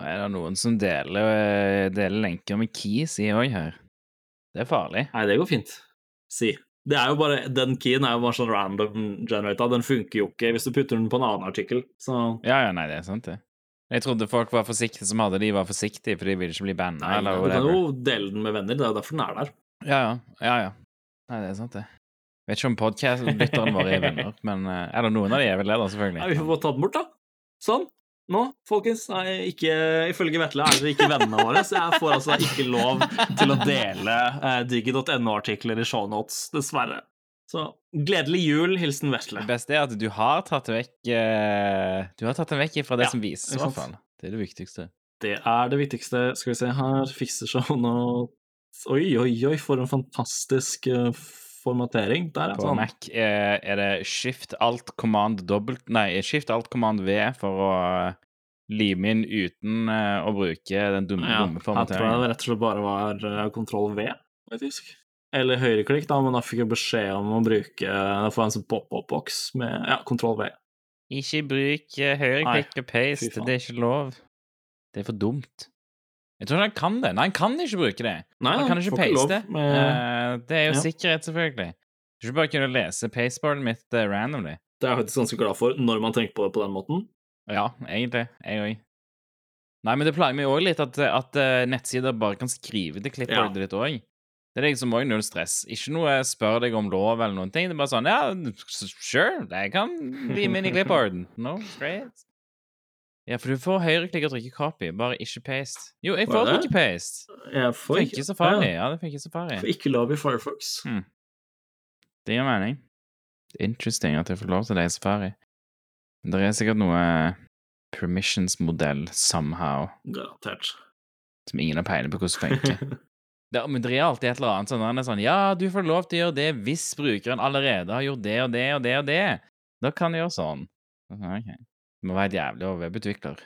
Er det noen som deler, eh, deler lenker med keys i òg her? Det er farlig. Nei, det går fint. Si. Det er jo bare, Den keyen er jo bare sånn random generator. Den funker jo ikke hvis du putter den på en annen artikkel. Så Ja, ja, nei, det er sant, det. Jeg trodde folk var forsiktige som hadde de, var forsiktige, for de ville ikke bli banna. nei, eller du kan jo dele den med venner. Det er jo derfor den er der. Ja, ja. ja, ja. Nei, det er sant, det. Jeg Vet ikke om podkast-lytterne våre er venner, men eh, er det noen av de er vel det, da, Nei, vi får bare ta den bort, da. Sånn. Nå, folkens, nei, ikke, ifølge Vetle er dere ikke vennene våre, så jeg får altså ikke lov til å dele eh, digi.no-artikler i shownotes, dessverre. Så gledelig jul, hilsen Vetle. Det beste er at du har tatt vekk eh, Du har tatt den vekk fra det Ja, som vises, i hvert fall. Det er det viktigste. Det er det viktigste. Skal vi se her, fikser shownotes Oi, oi, oi, for en fantastisk eh, formatering. Der, På. Sånn. Mac er, er det shift alt command dobbelt Nei, shift alt command V for å eh, lime inn uten eh, å bruke den dumme, Ja, dumme jeg tror det rett og slett bare var eh, kontroll V, faktisk. Eller høyreklikk, da, men da fikk jeg beskjed om å bruke Da får jeg en sånn pop-up-boks med ja, kontroll V. Ikke bruk uh, høyreklikk og paste, det er ikke lov. Det er for dumt. Jeg tror ikke han kan det. Nei, han kan ikke bruke det. Nei, Han kan ikke paste. lov med- uh, det er jo Ja. sikkerhet, selvfølgelig. Du skal bare kunne lese pasteboarden mitt uh, randomly. Det er jeg faktisk ganske glad for, når man tenker på det på den måten. Ja, egentlig. Jeg òg. Nei, men det plager meg òg litt at, at uh, nettsider bare kan skrive til clipboardet ditt òg. Det er liksom òg null stress. Ikke noe spør deg om lov eller noen ting. Det er bare sånn Ja, sure, jeg kan bli inn i clipboarden. No stress. Ja, for du får høyreklikk og trykke copy, bare ikke paste. Jo, jeg får det? trykke paste. Jeg får Funker i Safari. ja, Ja, det funker i Safari. får ikke lov i Firefox. Hmm. Det gir mening. Interesting at jeg får lov til det i Safari. Det er sikkert noe permissions-modell somehow Garantert. som ingen har peiling på hvordan funker. Ja, men det er alltid et eller annet sånn er sånn Ja, du får lov til å gjøre det hvis brukeren allerede har gjort det og det og det og det. Da kan du gjøre sånn. Ok. Det må være et jævlig webutvikler.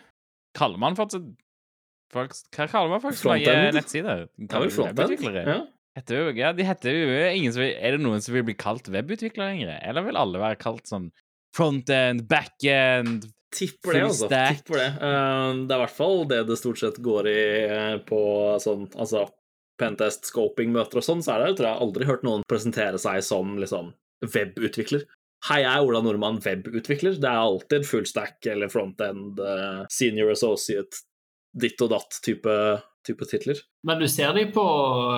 Kaller man fortsatt folk Hva kaller man folk som lager nettsider? Er Kaller frontend? webutviklere? Ja. Heter ja, de heter jo ingen som vil, Er det noen som vil bli kalt webutvikler lenger? Eller vil alle være kalt sånn frontend, backend Tipper det, altså. Tipper det. Eh, det er i hvert fall det det stort sett går i eh, på sånn altså pentest, scoping-møter og sånn, så er det, tror jeg, aldri hørt noen presentere seg som liksom webutvikler. Hei, jeg er Ola Nordmann, webutvikler. Det er alltid full stack eller frontend, eh, senior associate, ditt og datt-type type titler. Men du ser de på,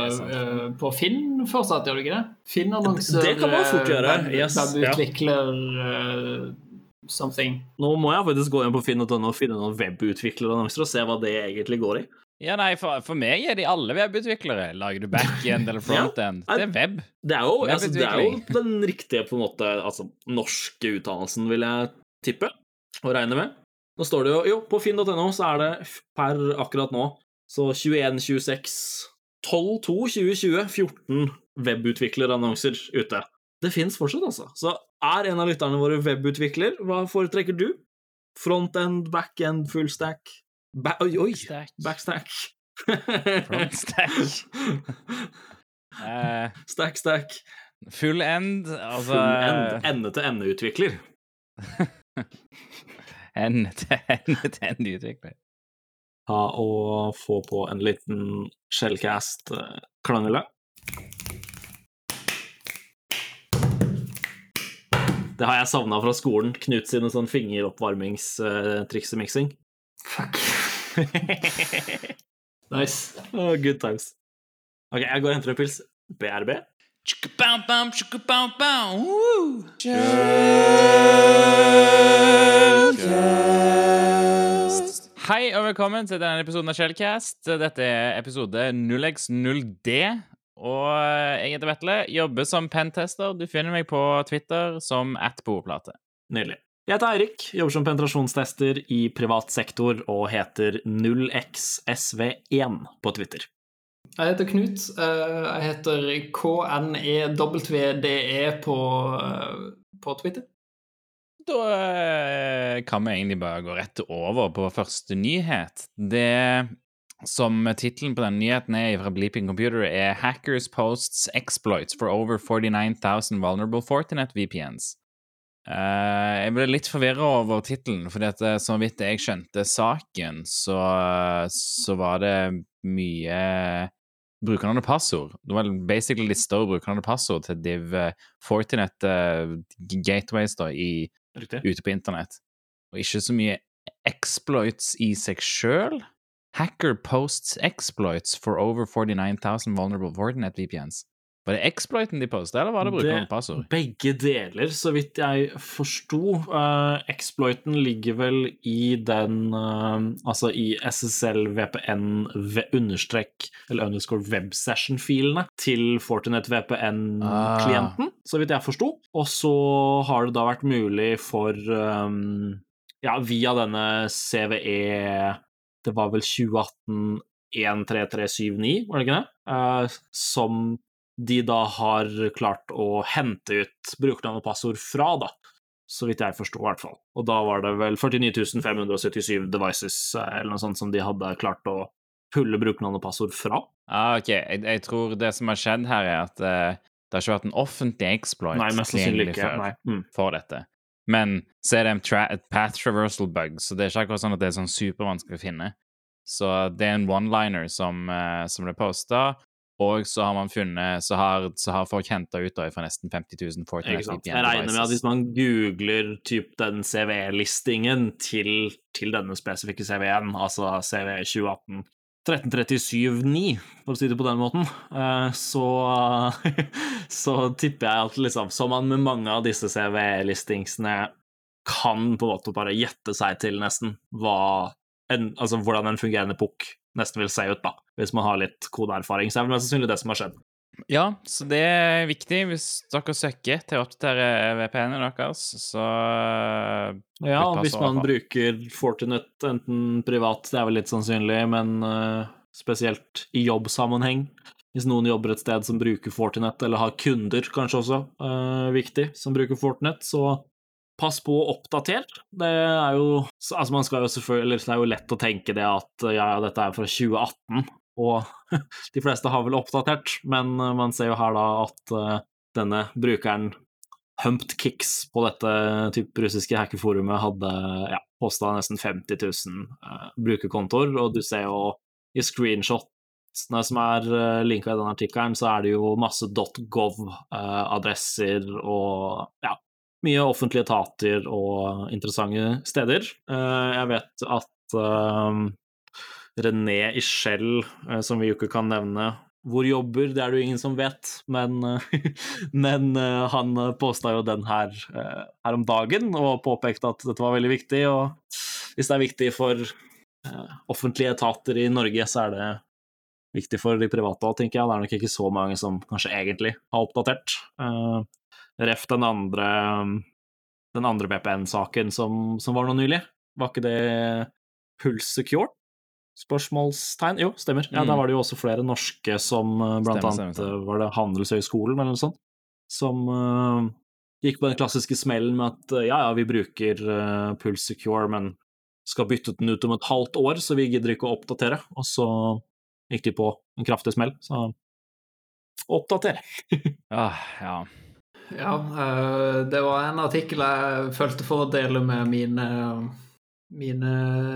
eh, på Finn fortsatt, gjør du ikke det? Finn-annonser, Det kan man fort eh, gjøre, web- yes. Webutvikler eh, something. Nå må jeg faktisk gå inn på finn.no og finne noen webutviklerannonser og se hva det egentlig går i. Ja, nei, for, for meg er de alle webutviklere. Lager du backend eller frontend? Ja. Det er web. Det er, jo, altså, det er jo den riktige på en måte, altså, norske utdannelsen, vil jeg tippe og regne med. Nå står det jo, jo på finn.no så er det per akkurat nå så 21, 26, 12, 2, 2020, 14 webutviklerannonser ute. Det fins fortsatt, altså. Så er en av lytterne våre webutvikler, hva foretrekker du? Frontend, backend, fullstack? Ba oi, oi! Stack. Backstack. Frontstack. Eh, stack, stack. full end, altså Full end. Ende-til-ende-utvikler. Ende-til-ende-utvikler. ta og få på en liten Shellcast-klangele. Det har jeg savna fra skolen. Knut sine sånn fingeroppvarmingstriksemiksing. Nice. Oh, good times. Ok, jeg går og henter en pils. BRB. Hei og velkommen til denne episoden av Shellcast. Dette er episode 0x0D. Og jeg heter Vetle, jobber som pentester. Du finner meg på Twitter som atboplate. Nydelig. Jeg heter Eirik, jobber som penetrasjonstester i privat sektor og heter 0xsv1 på Twitter. Jeg heter Knut. eh, Jeg heter KNEWDE E på, eh, på Twitter. Da eh, kan vi egentlig bare gå rett over på første nyhet. Det som tittelen på denne nyheten er fra Bleeping Computer, er 'Hackers posts exploits for over 49,000 vulnerable Fortinet VPNs'. Eh, jeg ble litt forvirra over tittelen, at eh, så vidt jeg skjønte saken, så, så var det mye brukernavn og passord. Det var basically lista over brukernavn og passord til Div eh, Fortinet uh, gateways da, i, ute på internett. Og ikke så mye exploits i seg sjøl. Hacker posts exploits for over 49,000 vulnerable Fortinet VPNs. Var det exploiten de posta, eller var det brukeren passord? Begge deler, så vidt jeg forsto. Uh, exploiten ligger vel i den uh, Altså i SSL VPN understrek eller underscore websession-filene til Fortinet VPN-klienten, så vidt jeg forsto. Og så har det da vært mulig for um, Ja, via denne CVE Det var vel 2018 13379, var det ikke det? Uh, som de da har klart å hente ut brukernavn og passord fra, da. Så vidt jeg forsto, i hvert fall. Og da var det vel 49 577 devices eh, eller noe sånt som de hadde klart å pulle brukernavn og passord fra. Ah, ok, jeg, jeg tror det som har skjedd her, er at uh, det har ikke vært en offentlig exploit Nei, mest tilgjengelig ikke. Nei. Mm. for dette. Men så er det en path traversal bug, så det er ikke akkurat sånn at det er sånn supervanskelig å finne. Så det er en one-liner som, uh, som ble posta, og så har man funnet Så har, så har folk henta ut da fra nesten 50 000 Ikke Fortnite sant? VPN Jeg regner med at hvis man googler typ den CV-listingen til, til denne spesifikke CV-en, altså CV 2018 1337.9, for å si det på den måten, eh, så, så tipper jeg at liksom, som man med mange av disse CV-listingsene kan på en måte bare gjette seg til nesten hva en, altså hvordan en fungerende pukk nesten vil se ut, da, hvis man har litt kodeerfaring. Så er det mest sannsynlig det som har skjedd. Ja, så det er viktig hvis dere søker til å oppdatere VPN-en deres, så Ja, hvis man bruker Fortinet enten privat, det er vel litt sannsynlig, men uh, spesielt i jobbsammenheng. Hvis noen jobber et sted som bruker Fortinet, eller har kunder kanskje også, uh, viktig, som bruker Fortinet, så pass på å oppdatere. Det er jo Altså, man skal jo selvfølgelig Det er jo lett å tenke det at ja, dette er fra 2018, og de fleste har vel oppdatert, men eh, man ser jo her da at eh, denne brukeren Humped Kicks på dette type russiske hackerforumet hadde ja, posta nesten 50 000 eh, brukerkontoer, og du ser jo i screenshotene som er uh, linka i den artikkelen, så er det jo masse .gov-adresser og ja, mye offentlige etater og interessante steder. Eh, jeg vet at eh, René Ischel, eh, som vi jo ikke kan nevne hvor jobber, det er det jo ingen som vet, men, men han påsta jo den her, her om dagen og påpekte at dette var veldig viktig. Og hvis det er viktig for offentlige etater i Norge, så er det viktig for de private òg, tenker jeg. Det er nok ikke så mange som kanskje egentlig har oppdatert. Ref den andre, den andre VPN-saken som, som var nå nylig. Var ikke det Pulse Secure? Spørsmålstegn? Jo, stemmer. Ja, Mm. Da var det jo også flere norske som eh, blant Stemmer, annet stemmer, eh, var det Handelshøyskolen eller noe sånt, som uh, gikk på den klassiske smellen med at ja, ja, vi bruker uh, Pulse Secure, men skal bytte den ut om et halvt år, så vi gidder ikke å oppdatere. Og så gikk de på en kraftig smell, så oppdatere. ah, Ja. Ja, eh, det var en artikkel jeg følte for å dele med mine, mine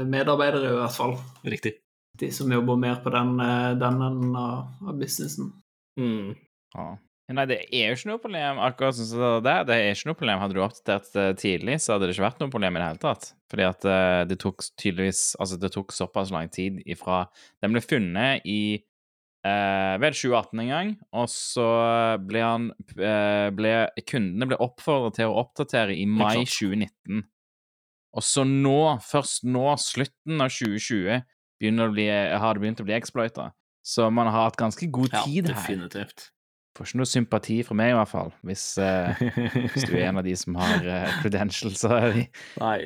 medarbeidere, i hvert fall. Riktig. De som jobber mer på den, eh, den enden av, businessen. Mm. ja. Nei, det er jo ikke noe problem, akkurat som det. Det er ikke noe problem. Hadde du oppdatert tidlig, så hadde det ikke vært noe problem i det hele tatt. Fordi at eh, det tok tydeligvis Altså, det tok såpass lang tid ifra Den ble funnet i eh, vel 2018 en gang, og så ble han eh, ble, Kundene ble oppfordret til å oppdatere i mai 2019. Og så nå, først nå, slutten av 2020, å bli, har det begynt å bli exploita. Så man har hatt ganske god Ja, tid her. definitivt. Får ikke noe sympati fra meg, i hvert fall, hvis, eh, hvis du er en av de som har eh, credentials Nei,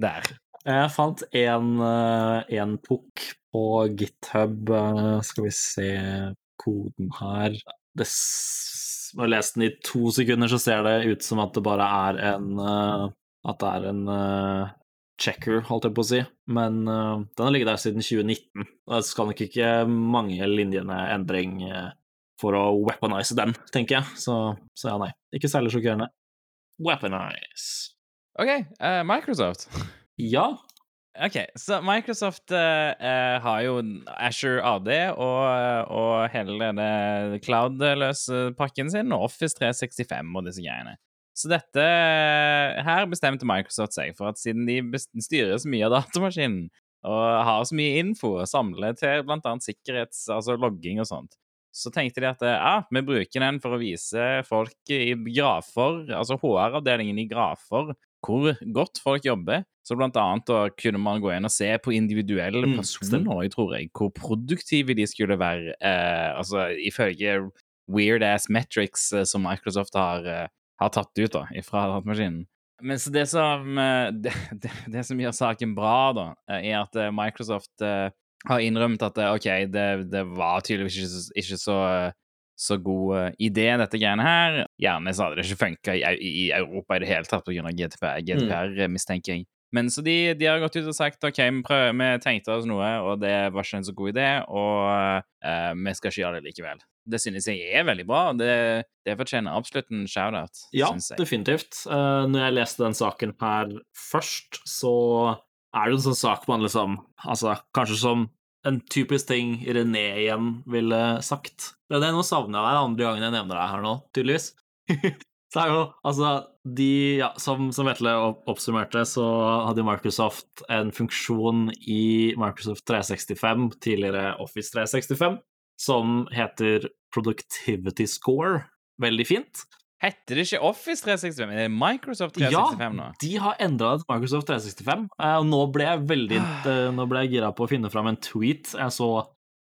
der. Jeg fant en, eh, en pukk på GitHub. eh, Skal vi se koden her det, Når jeg lese den i to sekunder, så ser det ut som at det bare er en eh, At det er en eh, checker, holdt jeg på å si. Men den har ligget der siden 2019. Det skal nok ikke mange linjene endring for å weaponize den, tenker jeg. Så, så ja, nei. Ikke særlig sjokkerende. Weaponize. OK, uh, Microsoft. Ja. OK, så Microsoft eh, eh, har jo Asher AD og, og hele denne cloud-løse pakken sin, og Office 365 og disse greiene. Så dette Her bestemte Microsoft seg for at siden de styrer så mye av datamaskinen, og har så mye info å samle til annet sikkerhets... Altså logging og sånt, så tenkte de at ja, vi bruker den for å vise folk i grafer, altså HR-avdelingen i grafer, hvor godt folk jobber. Så blant annet da kunne man gå inn og se på individuelle Mm, personer, mm, tror jeg, hvor produktive de skulle være, eh, altså ifølge weird-ass metrics eh, som Microsoft har, eh, har tatt ut da, fra datamaskinen. Men så det som, eh, det, det, det som gjør saken bra, da, eh, er at eh, Microsoft har innrømt at OK, det, det var tydeligvis ikke, så- ikke så, så god eh, idé, dette greiene her. Gjerne så hadde det ikke funka i, i, Europa i det hele tatt pga. GDPR, GDPR mm. mistenker jeg. Men så de, de har gått ut og sagt OK, vi, prøver, vi tenkte oss noe, og det var ikke en så god idé, og uh, vi skal ikke gjøre det likevel. Det synes jeg er veldig bra, og det, det fortjener absolutt en shout-out. Ja, definitivt. Uh, når jeg leste den saken her først, så er det en sånn sak man liksom Altså, kanskje som en typisk ting René igjen ville sagt. René, nå savner jeg deg andre gangen jeg nevner deg her nå, tydeligvis. så er jo altså de Ja, som, som Vetle oppsummerte, så hadde Microsoft en funksjon i Microsoft 365, tidligere Office 365, som heter Productivity Score. Veldig fint. Heter det ikke Office 365? Er det Microsoft 365 nå? Ja, de har endra det til Microsoft 365. eh, Og nå ble jeg veldig eh, Nå ble jeg gira på å finne fram en tweet jeg så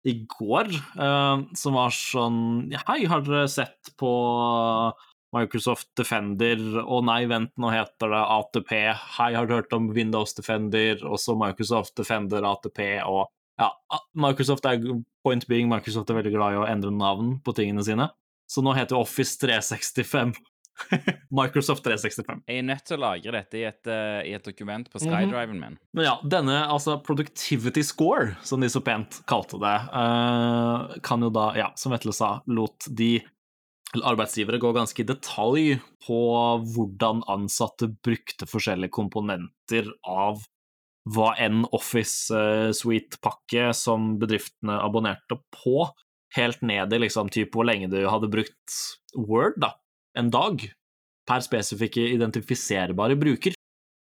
i går, eh, som var sånn Hei, har dere sett på Microsoft Defender? og nei, vent, nå heter det ATP. Hei, har du hørt om Windows Defender? Også Microsoft Defender ATP og ja, Microsoft er point being Microsoft er veldig glad i å endre navn på tingene sine. Så nå heter Office 365 Microsoft 365. Jeg er nødt til å lagre dette i et, uh, i et dokument på Mhm. SkyDriven min. Men ja, denne altså productivity score, som de så pent kalte det, uh, kan jo da, ja, som Vetle sa, lot de arbeidsgivere gå ganske i detalj på hvordan ansatte brukte forskjellige komponenter av hva enn Office eh, Suite-pakke som bedriftene abonnerte på, helt ned i liksom typ hvor lenge du hadde brukt Word, da, en dag, per spesifikke identifiserbare bruker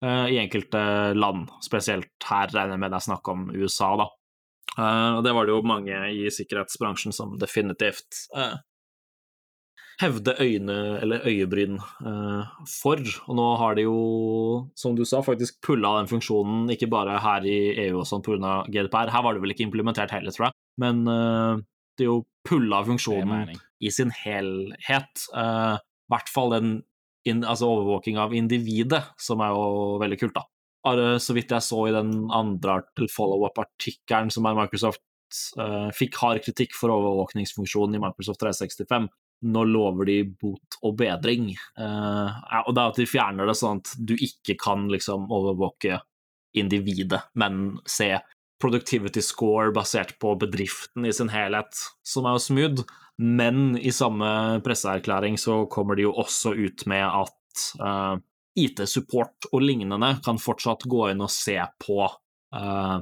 uh, i enkelte land, spesielt her regner jeg med det er snakk om USA, da. Uh, Og det var det jo mange i sikkerhetsbransjen som definitivt uh, hevde øyne eller øyebryn for. Og nå har de jo, som du sa, faktisk pulla den funksjonen, ikke bare her i EU og sånn pga. GDPR. Her var det vel ikke implementert heller, tror jeg, men eh, de jo pulle er funksjonen i sin helhet. Uh, I hvert fall den in, altså overvåking av individet, som er jo veldig kult, da. Bare Så vidt jeg så i den andre follow-up-artikkelen som er Microsoft uh, fikk hard kritikk for overvåkningsfunksjonen i Microsoft 365. Nå lover de bot og bedring. Uh, og det er at de fjerner det sånn at du ikke kan liksom overvåke individet, men se productivity score basert på bedriften i sin helhet, som er jo smooth. Men i samme presseerklæring så kommer de jo også ut med at uh, IT-support og lignende kan fortsatt gå inn og se på uh,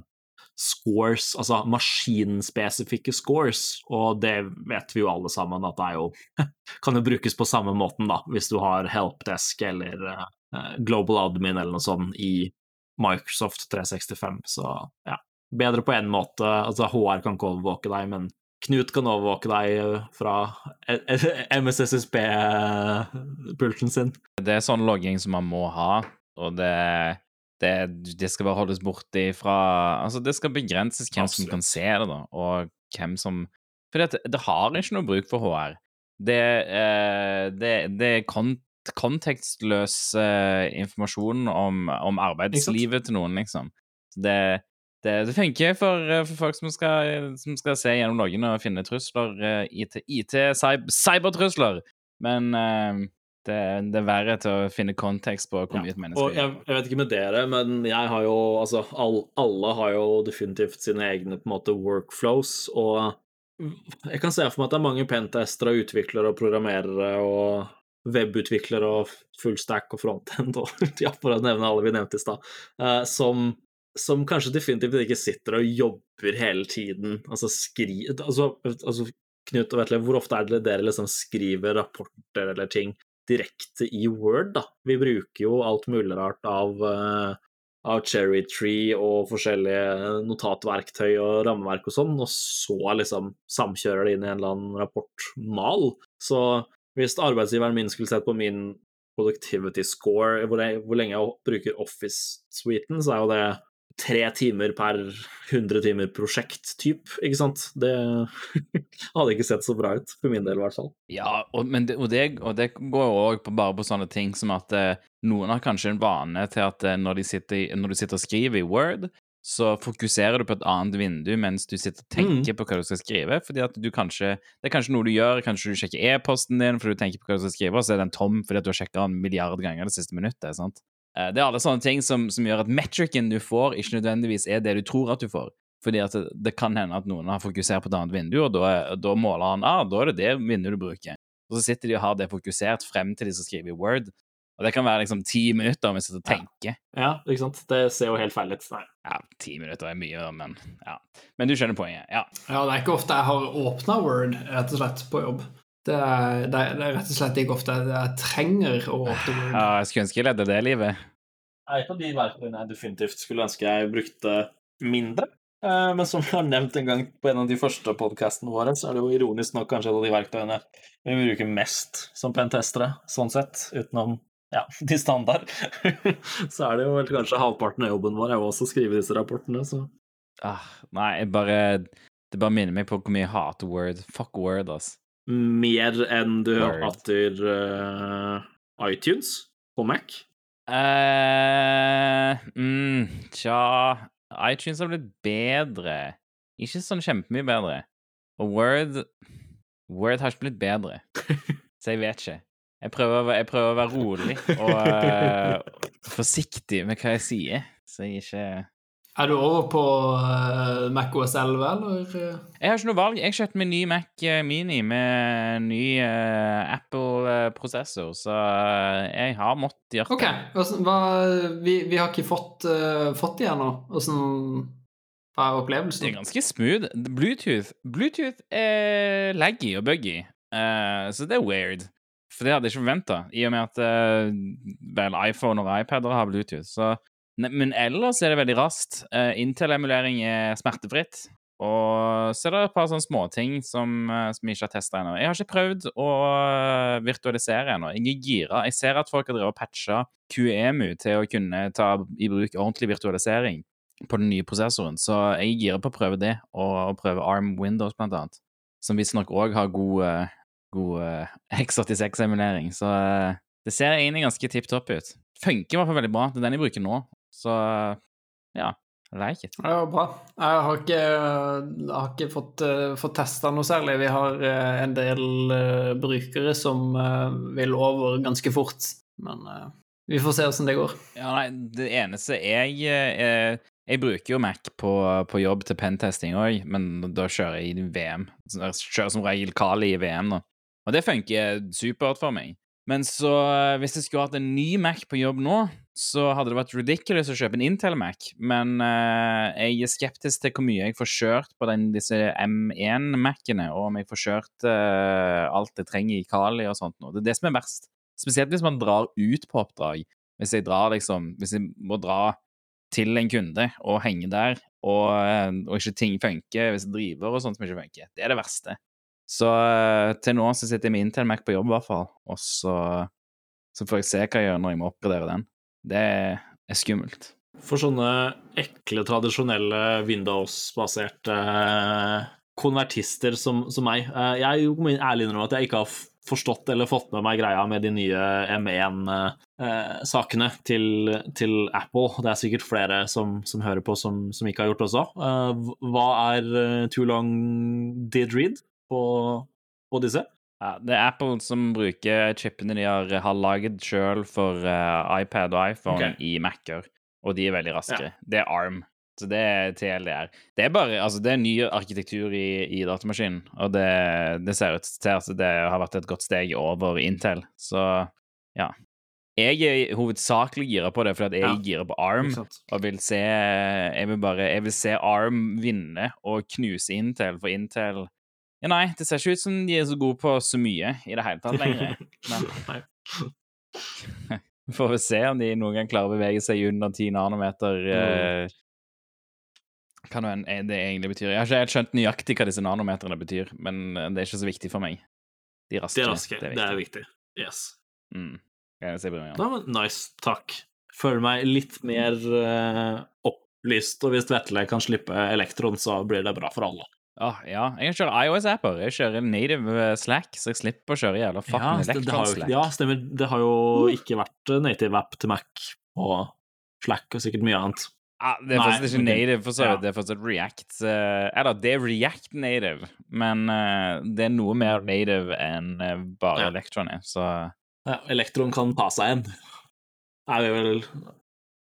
scores, altså maskinspesifikke scores, og det vet vi jo alle sammen at det er jo Kan jo brukes på samme måten, da, hvis du har helpdesk eller uh, global admin eller noe sånt i Microsoft 365, så ja. Bedre på én måte. Altså, HR kan ikke overvåke deg, men Knut kan overvåke deg fra MSSSB-pulten sin. Det er sånn logging som man må ha, og det, det, det skal bare holdes borte fra Altså, det skal begrenses hvem som kan se det, da, og hvem som For det, det har ikke noe bruk for HR. Det, eh, det, det er kont kontekstløs eh, informasjon om, om arbeidslivet til noen, liksom. Det, det, det funker for, eh, for folk som skal, som skal se gjennom loggene og finne trusler, eh, IT, IT men uh, det, det er verre til å finne kontekst på hvor mye et menneske Og jeg, jeg vet ikke med dere, men jeg har jo Altså, all, alle har jo definitivt sine egne på en måte workflows, og jeg kan se for meg at det er mange pentestere og utviklere og programmerere og webutviklere og fullstack og frontend og ja, for å nevne alle vi nevnte i stad, som, som, kanskje definitivt ikke sitter og jobber hele tiden. Altså skri... Altså, altså Knut og Vetle, hvor ofte er det dere liksom skriver rapporter eller ting direkte i Word, da? Vi bruker jo alt mulig rart av uh, av Cherry Tree og forskjellige notatverktøy og rammeverk og sånn, og så liksom samkjører det inn i en eller annen rapportmal. Så hvis arbeidsgiveren min skulle sett på min productivity score, hvor, jeg, hvor lenge jeg bruker Office-suiten, så er jo det tre timer per 100 timer prosjekt-typ, ikke sant? Det hadde ikke sett så bra ut, for min del i hvert fall. Ja, og, det, og, det, og det, går jo òg bare på sånne ting som at eh, noen har kanskje en vane til at eh, når, sitter, når, du sitter og skriver i Word, så fokuserer du på et annet vindu mens du sitter og tenker mm. på hva du skal skrive. fordi at du kanskje, Det er kanskje noe du gjør, kanskje du sjekker e-posten din fordi du tenker på hva du skal skrive, og så er den tom fordi at du har sjekka den en milliard ganger det siste minuttet. sant? Eh, det er alle sånne ting som, som gjør at metricen du får, ikke nødvendigvis er det du tror at du får. Fordi at det, det kan hende at noen har fokusert på et annet vindu, og da, da måler han ah, da er det det vinduet du bruker. Og så sitter de og har det fokusert frem til de som skriver i Word. Og det kan være liksom ti minutter om jeg sitter og tenker. Ja. ja, ikke sant. Det ser jo helt feil ut. Nei. Ja, ti minutter er mye, men ja. Men du skjønner poenget. Ja. ja, det er ikke ofte jeg har åpna Word, rett og slett, på jobb. Det er, det er, rett og slett ikke ofte jeg trenger å åpne Word. Ja, jeg skulle ønske jeg ledde det livet. Et av de verktøyene jeg definitivt skulle ønske jeg brukte mindre. Eh, men som jeg har nevnt en gang på en av de første podkastene våre, så er det jo ironisk nok kanskje et av de verktøyene vi bruker mest som pentestere, sånn sett, utenom ja, de standard. så er det jo vel kanskje halvparten av jobben vår er jo også å skrive disse rapportene, så ah, Nei, jeg bare Det bare minner meg på hvor mye jeg hater Word. Fuck Word, ass. Mer enn du hater uh, iTunes på Mac? Uh, mm, tja iTunes har blitt bedre. Ikke sånn kjempemye bedre. Og Word Word har ikke blitt bedre. Så jeg vet ikke. Jeg prøver, jeg prøver å være rolig og uh, forsiktig med hva jeg sier, så jeg ikke er du over på uh, Mac OS 11, eller? Jeg har ikke noe valg. Jeg kjøpte meg ny Mac eh, Mini med ny uh, Apple-prosessor, så jeg har måttet gjøre det. Ok, hva, vi, vi, har ikke fått, uh, fått det ennå. Åssen Hva er opplevelsen? Det er ganske smooth. Bluetooth Bluetooth er laggy og buggy, så det er weird. For det hadde jeg ikke forventa, i og med at vel, iPhone og iPader har Bluetooth. Så men ellers er det veldig raskt. Uh, Intel-emulering er smertefritt. Og så er det et par sånne småting som, uh, som jeg ikke har testa ennå. Jeg har ikke prøvd å uh, virtualisere ennå. Jeg er gira. Jeg ser at folk har drevet og patcha QEMU til å kunne ta i bruk ordentlig virtualisering på den nye prosessoren, så jeg er gira på å prøve det, og prøve ARM Windows, blant annet. Som visstnok òg har god, god X86-emulering. Så det ser egentlig ganske tipp topp ut. Funker i hvert fall veldig bra. Det er den jeg bruker nå. Så ja, I like it. Ja, bra. Jeg har ikke, jeg har ikke fått, uh, fått testa noe særlig. Vi har uh, en del uh, brukere som vil over ganske fort, men vi får se åssen det går. Ja, nei, det eneste jeg Jeg bruker jo Mac på, på jobb til pentesting òg, men da kjører jeg i VM. Jeg kjører som regel Kali i VM da. Og det funker supert for meg. Men så, eh, hvis jeg skulle hatt en ny Mac på jobb nå, så hadde det vært ridiculous å kjøpe en Intel-Mac. Men uh, jeg er skeptisk til hvor mye jeg får kjørt på den, disse M1-Mac-ene, og om jeg får kjørt uh, alt jeg trenger i Kali og sånt noe. Det er det som er verst. Spesielt hvis man drar ut på oppdrag. Hvis jeg drar liksom Hvis jeg må dra til en kunde og henge der, og, og ikke ting funker, hvis jeg driver og sånt som ikke funker. Det er det verste. Så uh, til nå så sitter med Intel Mac på jobb, i hvert fall. Og så, så, får jeg se hva jeg gjør når jeg må oppgradere den. Det er skummelt. For sånne ekle, tradisjonelle Windows-baserte uh, konvertister som, som meg uh, Jeg må ærlig innrømme at jeg ikke har forstått eller fått med meg greia med de nye M1-sakene til, til, Apple. Det er sikkert flere som, som hører på som, som, ikke har gjort det også. hva er Too Long Did Read? På, på disse? Ja, det er Apple som bruker chipene de har, har laget sjøl for uh, iPad og iPhone okay. i Mac-er, og de er veldig raske. Ja. Det er ARM. Så det er TLDR. Det er bare Altså, det er ny arkitektur i, i datamaskinen, og det, det ser ut til at det har vært et godt steg over Intel, så ja. Jeg er hovedsakelig gira på det fordi at jeg Ja. girer på ARM, og vil se Jeg vil bare Jeg vil se ARM vinne og knuse Intel, for Intel Ja, nei, det ser ikke ut som de er så gode på så mye i det hele tatt lenger. Men Nei. vi får vel se om de noen gang klarer å bevege seg under 10 nanometer. Eh, hva nå enn det egentlig betyr. Jeg har ikke helt skjønt nøyaktig hva disse nanometerne betyr, men eh, det er ikke så viktig for meg. De raske. Det er. Det er viktig. Yes. Mm. Ja, nice. Takk. Føler meg litt mer uh, opplyst, og hvis Vetle kan slippe elektron, så blir det bra for alle. Ah, ja, jeg kjører iOS-apper. Jeg kjører native eh, Slack, så jeg slipper å kjøre jævla fucking Ja, det, det har Electron jo, Slack. ja, stemmer. Det har jo ikke vært eh, native app til Mac og Slack og sikkert mye annet. Ah, det er Nei, ikke native, for så Ja. Det er fortsatt React. uh, eller, det er React native, men uh, det er noe mer native enn uh, bare Ja. Electron er, så Ja, elektron kan ta seg en. Er vi vel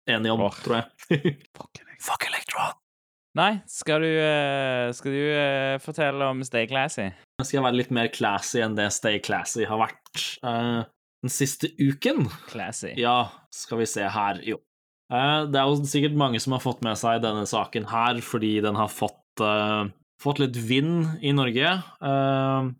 enige om, oh. tror jeg. Fuck Fuck elektron! Nei, skal du, eh, skal du eh, fortelle om Stay Classy? Jeg Skal være litt mer classy enn det Stay Classy har vært uh, den siste uken? Classy. Ja, skal vi se her, jo. Uh, Det er jo sikkert mange som har fått med seg denne saken her, fordi den har fått, fått litt vind i Norge. Eh,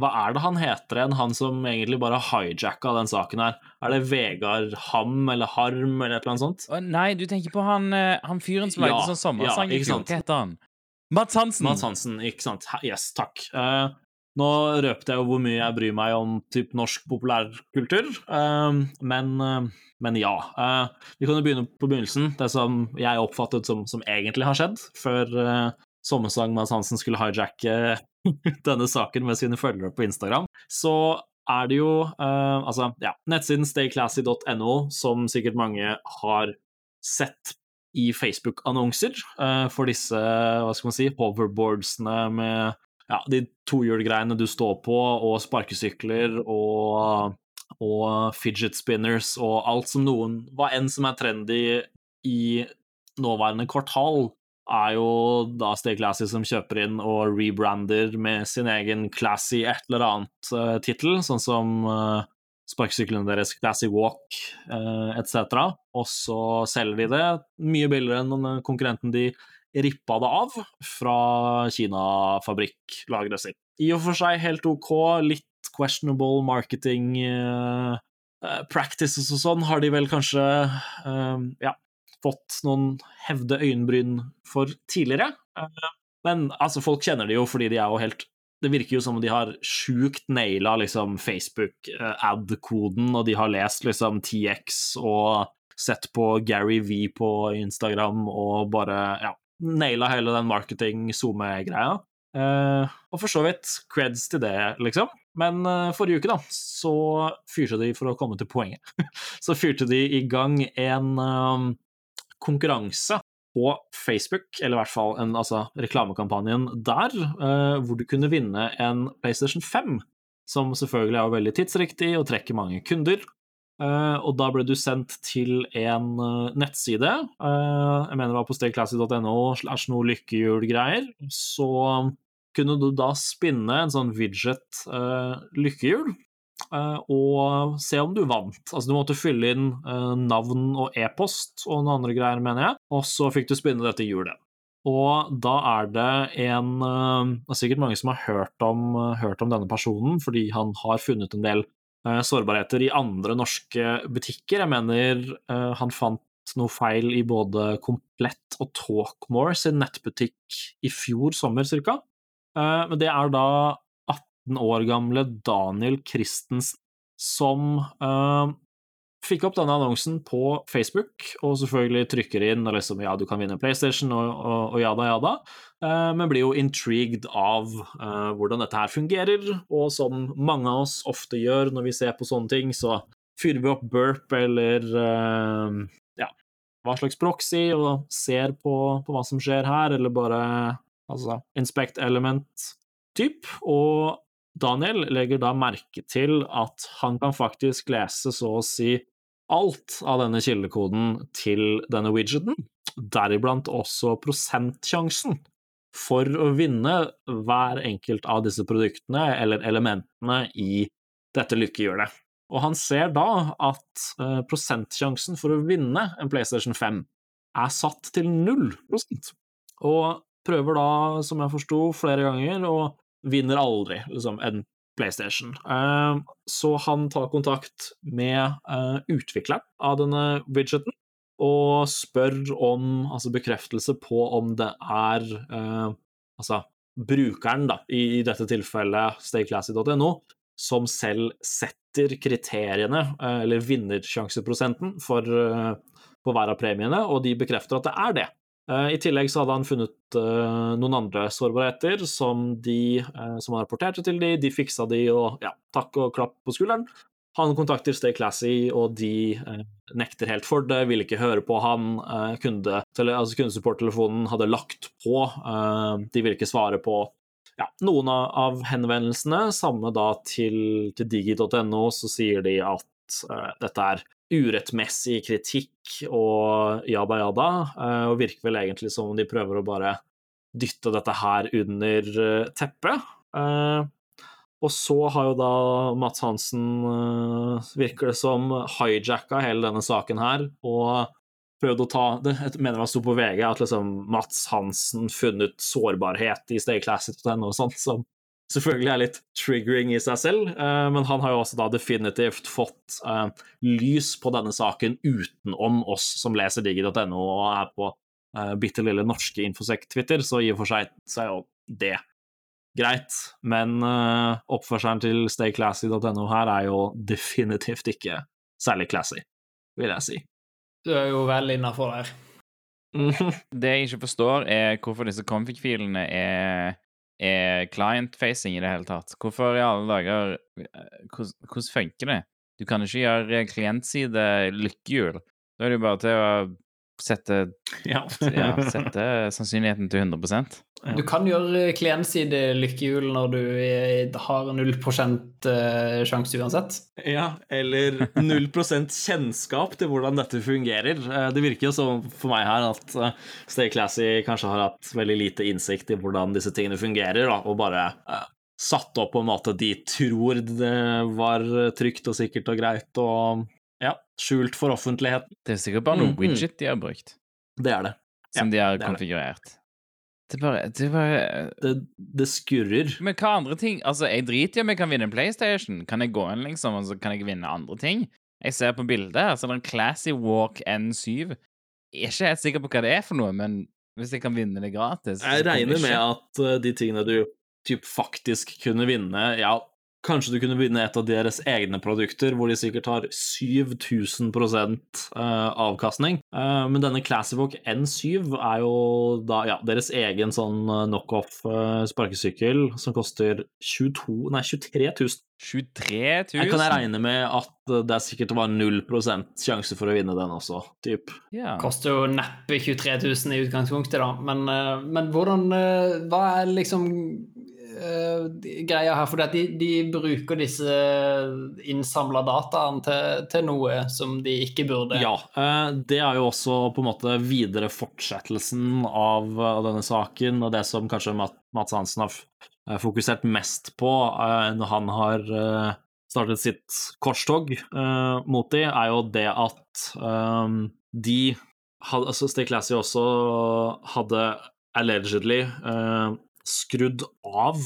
hva er det han heter igjen, han som egentlig bare hijacka den saken her? Er det Vegard Ham eller Harm eller et eller annet sånt? Å, nei, du tenker på han, eh, han fyren som Ja, lagde sånn sommersang ja, i fjor. Hva heter han? Mats Hansen! Mads Hansen, ikke sant? Yes, takk. Uh, nå røpte jeg jo hvor mye jeg bryr meg om typ norsk populærkultur, eh, men, men ja. Vi kan jo begynne på begynnelsen, det som jeg oppfattet som, som egentlig har skjedd, før Sommersang Mads Hansen skulle hijacke denne saken med sine følgere på Instagram. Så er det jo uh, altså, ja, nettsiden stayclassy.no, som sikkert mange har sett i Facebook-annonser uh, for disse hva skal man si, hoverboardsene med ja, de tohjulgreiene du står på, og sparkesykler og, og fidget spinners og alt som noen Hva enn som er trendy i nåværende kvartal, er jo da Stay Classy som kjøper inn og rebrander med sin egen classy et eller annet uh, tittel, sånn som uh, sparkesyklene deres Classy Walk uh, etc. Og så selger de det mye billigere enn konkurrenten de rippa det av fra Kina-fabrikklageret sitt. I og for seg helt OK, litt questionable marketing eh, eh, practices og sånn har de vel kanskje eh, ja, fått noen hevde øyenbryn for tidligere. Eh, men altså, folk kjenner det jo fordi de er jo helt det virker jo som om de har sjukt naila liksom, Facebook-ad-koden, og de har lest liksom TX og sett på Gary V på Instagram og bare ja, naila hele den marketing-SoMe-greia. Eh, og for så vidt creds til det, liksom. Men eh, forrige uke, da, så fyrte de, for å komme til poenget, så fyrte de i gang en eh, konkurranse på Facebook, eller i hvert fall en, altså, reklamekampanjen der, eh, hvor du kunne vinne en PlayStation 5, som selvfølgelig er veldig tidsriktig og trekker mange kunder. Eh, og da ble du sendt til en eh, nettside, eh, jeg mener det var på stayclassy.no slash noe lykkehjul-greier, så kunne du da spinne en sånn widget eh, lykkehjul, eh, og se om du vant. Altså, du måtte fylle inn eh, navn og e-post og noen andre greier, mener jeg, og så fikk du spinne dette hjulet. Og da er det en eh, Det er sikkert mange som har hørt om, hørt om denne personen, fordi han har funnet en del eh, sårbarheter i andre norske butikker. Jeg mener eh, han fant noe feil i både Komplett og Talkmore sin nettbutikk i fjor sommer, cirka. Eh, Men det er da 18 år gamle Daniel Christensen som uh, fikk opp denne annonsen på Facebook, og selvfølgelig trykker inn og liksom ja, du kan vinne PlayStation og, og, og ja da, eh, men blir jo intrigued av eh, hvordan dette her fungerer, og som mange av oss ofte gjør når vi ser på sånne ting, så fyrer vi opp burp eller eh, ja, hva slags proxy, og ser på, på hva som skjer her, eller bare altså inspect element-typ, og Daniel legger da merke til at han kan faktisk lese så å si alt av denne kildekoden til denne widgeten, deriblant også prosentsjansen for å vinne hver enkelt av disse produktene eller elementene i dette lykkehjulet. Og han ser da at uh, prosentsjansen for å vinne en PlayStation 5 er satt til null prosent, og prøver da, som jeg forsto, flere ganger, og vinner aldri liksom, en PlayStation. Uh, så han tar kontakt med uh, utvikleren av denne widgeten og spør om altså bekreftelse på om det er altså brukeren, da, i, dette tilfellet stayclassy.no, som selv setter kriteriene, eller vinnersjanseprosenten, for, på hver av premiene, og de bekrefter at det er det. Eh, I tillegg så hadde han funnet uh, noen andre sårbarheter som de uh, som han rapporterte til de, de fiksa de, og ja, takk og klapp på skulderen. Han kontakter Stay Classy, og de nekter helt for det, ville ikke høre på han. Kunde, altså Kundesupporttelefonen hadde lagt på, de ville ikke svare på ja, noen av henvendelsene. Samme da til, til digi.no, så sier de at dette er urettmessig kritikk og jada jada, eh, og virker vel egentlig som om de prøver å bare dytte dette her under eh, teppet. Eh, og så har jo da Mats Hansen, virker det som, hijacka hele denne saken her, og prøvd å ta det, Jeg mener han sto på VG at liksom Mats Hansen funnet sårbarhet i Stay Classic og sånt, som selvfølgelig er litt triggering i seg selv, eh, men han har jo også da definitivt fått eh, lys på denne saken utenom oss som leser digi.no og er på uh, bitte lille norske Infosec-Twitter, så i og for seg så er jo det greit, men oppførselen til stayclassy.no her er jo definitivt ikke særlig classy, vil jeg si. Du er jo vel innafor der. Det jeg ikke forstår, er hvorfor disse config-filene er er client-facing i det hele tatt. Hvorfor i alle dager Hvordan, Hvordan funker det? Du kan ikke gjøre klientside lykkehjul. Da er det jo bare til å sette, ja. ja, sette sannsynligheten til 100% Du kan gjøre klientside lykkehjul når du har 0 eh, sjanse uansett. Ja, eller 0 kjennskap til hvordan dette fungerer. Eh, det virker jo som for meg her at eh, Stay Classy kanskje har hatt veldig lite innsikt i hvordan disse tingene fungerer, da, og bare satt opp på en måte de tror det var trygt og sikkert og greit, og ja, skjult for offentligheten. Det er sikkert bare noe mm -hmm. widget de har brukt. Det er det. Som ja, de har konfigurert. Det bare, det bare det, det, skurrer. Men hva andre ting? Altså, jeg driter i om jeg kan vinne en PlayStation. Kan jeg gå inn, liksom, og så kan jeg vinne andre ting? Jeg ser på bildet, her, det er en Classy Walk N7. Jeg er ikke helt sikker på hva det er for noe, men hvis jeg kan vinne det gratis Jeg regner med at uh, de tingene du typ faktisk kunne vinne, ja, Kanskje du kunne begynne et av deres egne produkter, hvor de sikkert har 7000 eh, avkastning. Eh, men denne Classivoc N7 er jo da ja, deres egen sånn eh, knockoff sparkesykkel som koster 22, nei, 23 000. 23 000? Jeg kan regne med at det er sikkert var 0% sjanse for å vinne den også, typ. Yeah. Koster jo neppe 23 000 i utgangspunktet, da, men, men hvordan Hva er liksom uh, greia her. For de, de, bruker disse innsamla dataene til, til, noe som de ikke burde. Ja, uh, det er jo også på en måte videre fortsettelsen av, av denne saken, og det som kanskje Mats Hansen har fokusert mest på uh, når han har startet sitt korstog mot de, er jo det at de hadde, altså Stay Classy også hadde allegedly skrudd av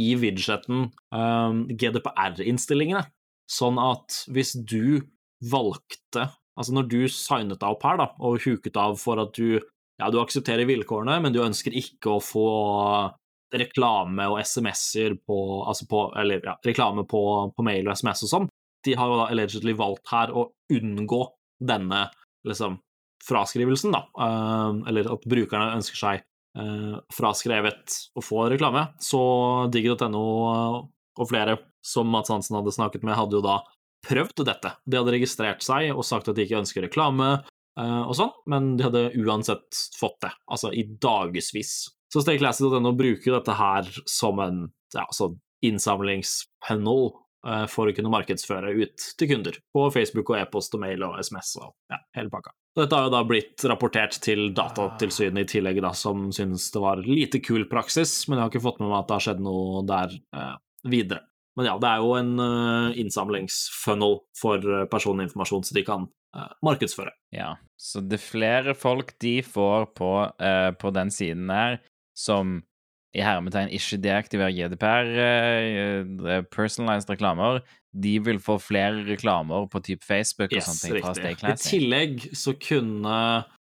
i widgeten um, GDPR-innstillingene. Sånn at hvis du valgte Altså når du signet deg opp her da, og huket av for at du ja, du aksepterer vilkårene, men du ønsker ikke å få reklame og SMS-er på Altså på Eller ja, reklame på, på mail og SMS og sånn. De har jo da allegedly valgt her å unngå denne liksom fraskrivelsen, da. Uh, eller at brukerne ønsker seg fraskrevet å få reklame. Så digg.no og flere som Mats Hansen hadde snakket med, hadde jo da prøvd dette. De hadde registrert seg og sagt at de ikke ønsker reklame eh, og sånn, men de hadde uansett fått det, altså i dagevis. Så Stayclassy.no bruker dette her som en ja, altså innsamlingspanel eh, for å kunne markedsføre ut til kunder på Facebook og e-post og mail og SMS og ja, hele pakka. Dette har jo da blitt rapportert til Datatilsynet i tillegg, da, som synes det var lite kul praksis, men jeg har ikke fått med meg at det har skjedd noe der eh, videre. Men ja, det er jo en uh, innsamlingsfunnel for uh, personinformasjon, så de kan uh, markedsføre. Ja, så det er flere folk de får på, uh, på den siden her, som i hermetegn ikke deaktiverer GDPR, uh, personalized reklamer, de vil få flere reklamer på type Facebook yes, og sånne ting fra Stay I tillegg så kunne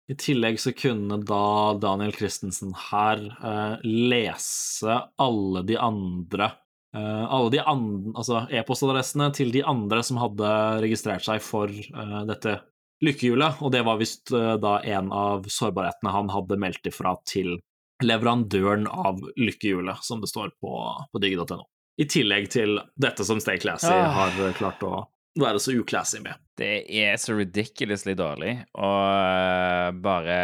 i tillegg så kunne da Daniel Christensen her lese alle de andre Uh, alle de andre, altså e-postadressene til de andre som hadde registrert seg for uh, dette lykkehjulet, og det var visst uh, da en av sårbarhetene han hadde meldt ifra til leverandøren av lykkehjulet, som det står på, på digg.no. I tillegg til dette som Stay Classy Ah. har klart å være så uclassy med. Det er så ridiculously dårlig, og bare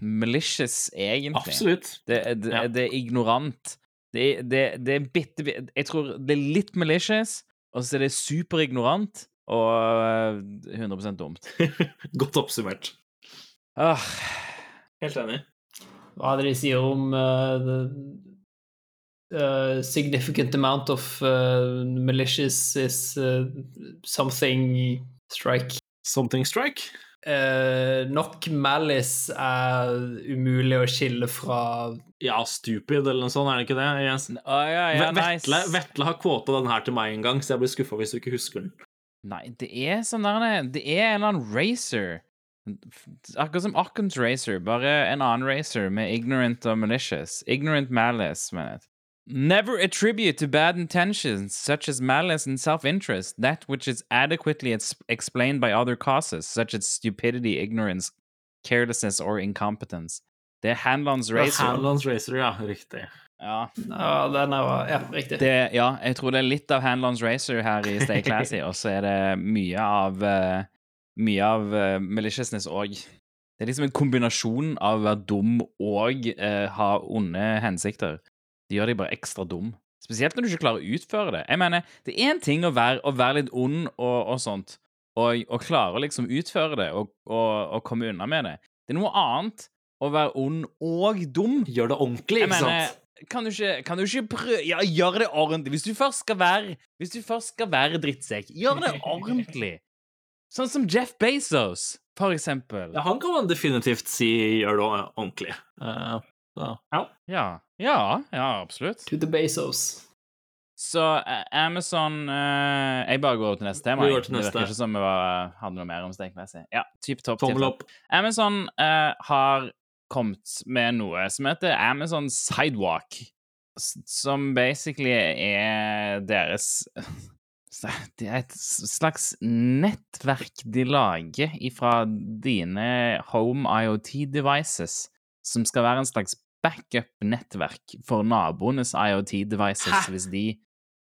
malicious, egentlig. Absolutt. Det, det, Ja. det er ignorant. Det, det, det er bitte Jeg tror det er litt malicious, og så er det superignorant og øh, 100% dumt. Godt oppsummert. Ah, Helt enig. Hva er det de sier om uh, the, uh, significant amount of uh, malicious is uh, something strike? Something strike. Uh, nok malice er umulig å skille fra Ja, stupid eller noe sånt, er det ikke det? Yes. Å, ja, ja, Vetle, nice. Vetle har kvota den her til meg en gang, så jeg blir skuffa hvis du ikke husker den. Nei, det er sånn der Det er en eller annen racer. Akkurat som Occam's racer, bare en annen racer med ignorant og malicious. Ignorant malice, mener jeg. Never attribute to bad intentions, such as malice and self-interest, that which is adequately explained by other causes, such as stupidity, ignorance, carelessness or incompetence. Det er Hanlons racer. Hanlons Racer, ja. Riktig. Ja. Ja, den er Ja, riktig. Det, ja, jeg tror det er litt av Hanlons Racer her i Stay Classy, og så er det mye av eh, Mye av uh, maliciousness òg. Det er liksom en kombinasjon av å være dum og uh, ha onde hensikter. Det gjør deg bare ekstra dum. Spesielt når du ikke klarer å utføre det. Jeg mener, Det er én ting å være, å være litt ond og, og sånt, og, og klare å liksom utføre det og, og, komme unna med det. Det er noe annet å være ond og dum. Gjør det ordentlig, ikke sant? kan du ikke, kan du ikke prøve Ja, gjør det ordentlig. Hvis du først skal være Hvis du først skal være drittsekk, gjør det ordentlig. Sånn som Jeff Bezos, for eksempel. Ja, han kan man definitivt si gjør det ordentlig. Uh, ja. Ja, ja, ja absolutt. To the Bezos. Så eh, Amazon uh, Jeg bare går til neste tema. Vi går til Det neste. virker ikke som vi var, hadde noe mer om stekmessig. Ja, typ topp. Tommel opp. Amazon uh, har kommet med noe som heter Amazon Sidewalk, som basically er deres Det er et slags nettverk de lager ifra dine home IoT-devices, som skal være en slags backup-nettverk for naboenes IoT-devices hvis de,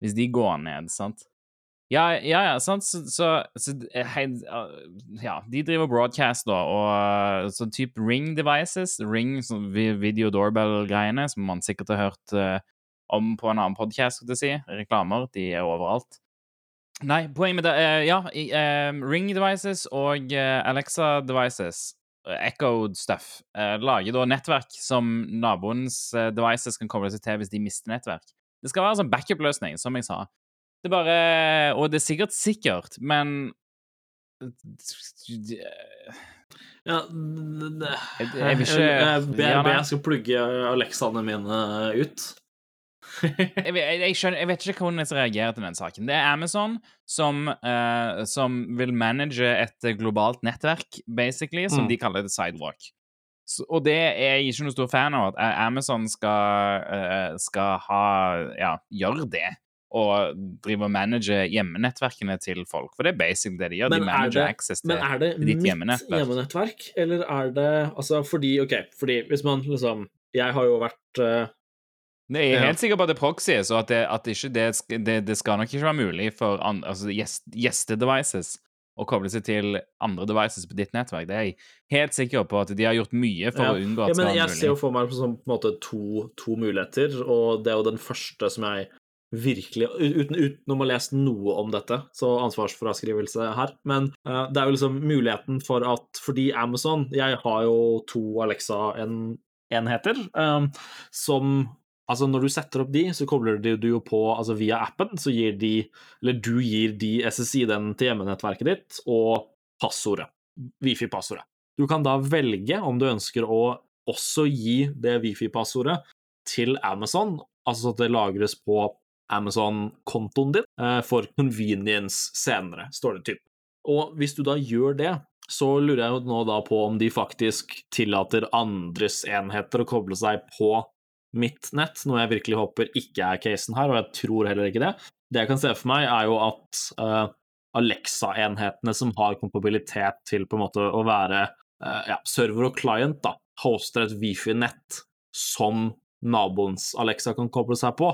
hvis de går ned, sant? Ja, ja, ja, sant, så, så, så eh, hei, Ja, de driver broadcast, da, og så type ring devices, ring video doorbell-greiene, som man sikkert har hørt uh, om på en annen podcast, skal jeg si, reklamer, de er overalt. Nei, poenget med det uh, Ja, i, eh, ring devices og eh, Alexa devices, eh, echoed stuff, lager da nettverk som naboens devices kan koble seg til hvis de mister nettverk. Det skal være en sånn backup-løsning, som jeg sa. Det er bare Og det er sikkert sikkert, men Ja, Jeg- jeg vil ikke- Jeg Ja, jeg skal plugge Alexaene mine ut. Jeg, jeg, skjønner, jeg vet ikke hvordan jeg skal reagere til den saken. Det er Amazon som, uh, som vil manage et globalt nettverk, basically, som Mm. de kaller det Sidewalk. Så, og det er jeg ikke noen stor fan av, at eh, Amazon skal, uh, skal ha Ja, gjøre det. Og drive og manage hjemmenettverkene til folk. For det er basically det de gjør. Men de er manager det- access til Men er det ditt mitt hjemmenettverk. hjemmenettverk, eller er det Altså, fordi OK, fordi hvis man liksom Jeg har jo vært eh, Det er helt sikker på at det er proxy, så at det, at ikke det, det, det skal nok ikke være mulig for an, altså gjest, gjestedevices å koble seg til andre devices på ditt nettverk. Det er jeg helt sikker på at de har gjort mye for Ja. å unngå at det men Jeg mulig. ser jo for meg som på en måte to, to muligheter, og det er jo den første som jeg virkelig uten, Utenom å ha lest noe om dette, så ansvarsfraskrivelse her. Men uh, det er jo liksom muligheten for at Fordi Amazon Jeg har jo to Alexa-enheter um, som Altså, når du setter opp de, så kobler du jo på altså via appen, så gir de Eller du gir de SSI-den til hjemmenettverket ditt og passordet. Wifi-passordet. Du kan da velge om du ønsker å også gi det Wifi-passordet til Amazon, altså at det lagres på Amazon-kontoen din eh, for convenience senere, står det typ. Og hvis du da gjør det, så lurer jeg jo nå da på om de faktisk tillater andres enheter å koble seg på mitt nett, noe jeg virkelig håper ikke er casen her, og jeg tror heller ikke det. Det jeg kan se for meg, er jo at uh, Alexa-enhetene som har kompabilitet til på en måte å være uh, ja, server og client, da, hoster et Wifi-nett som naboens Alexa kan koble seg på,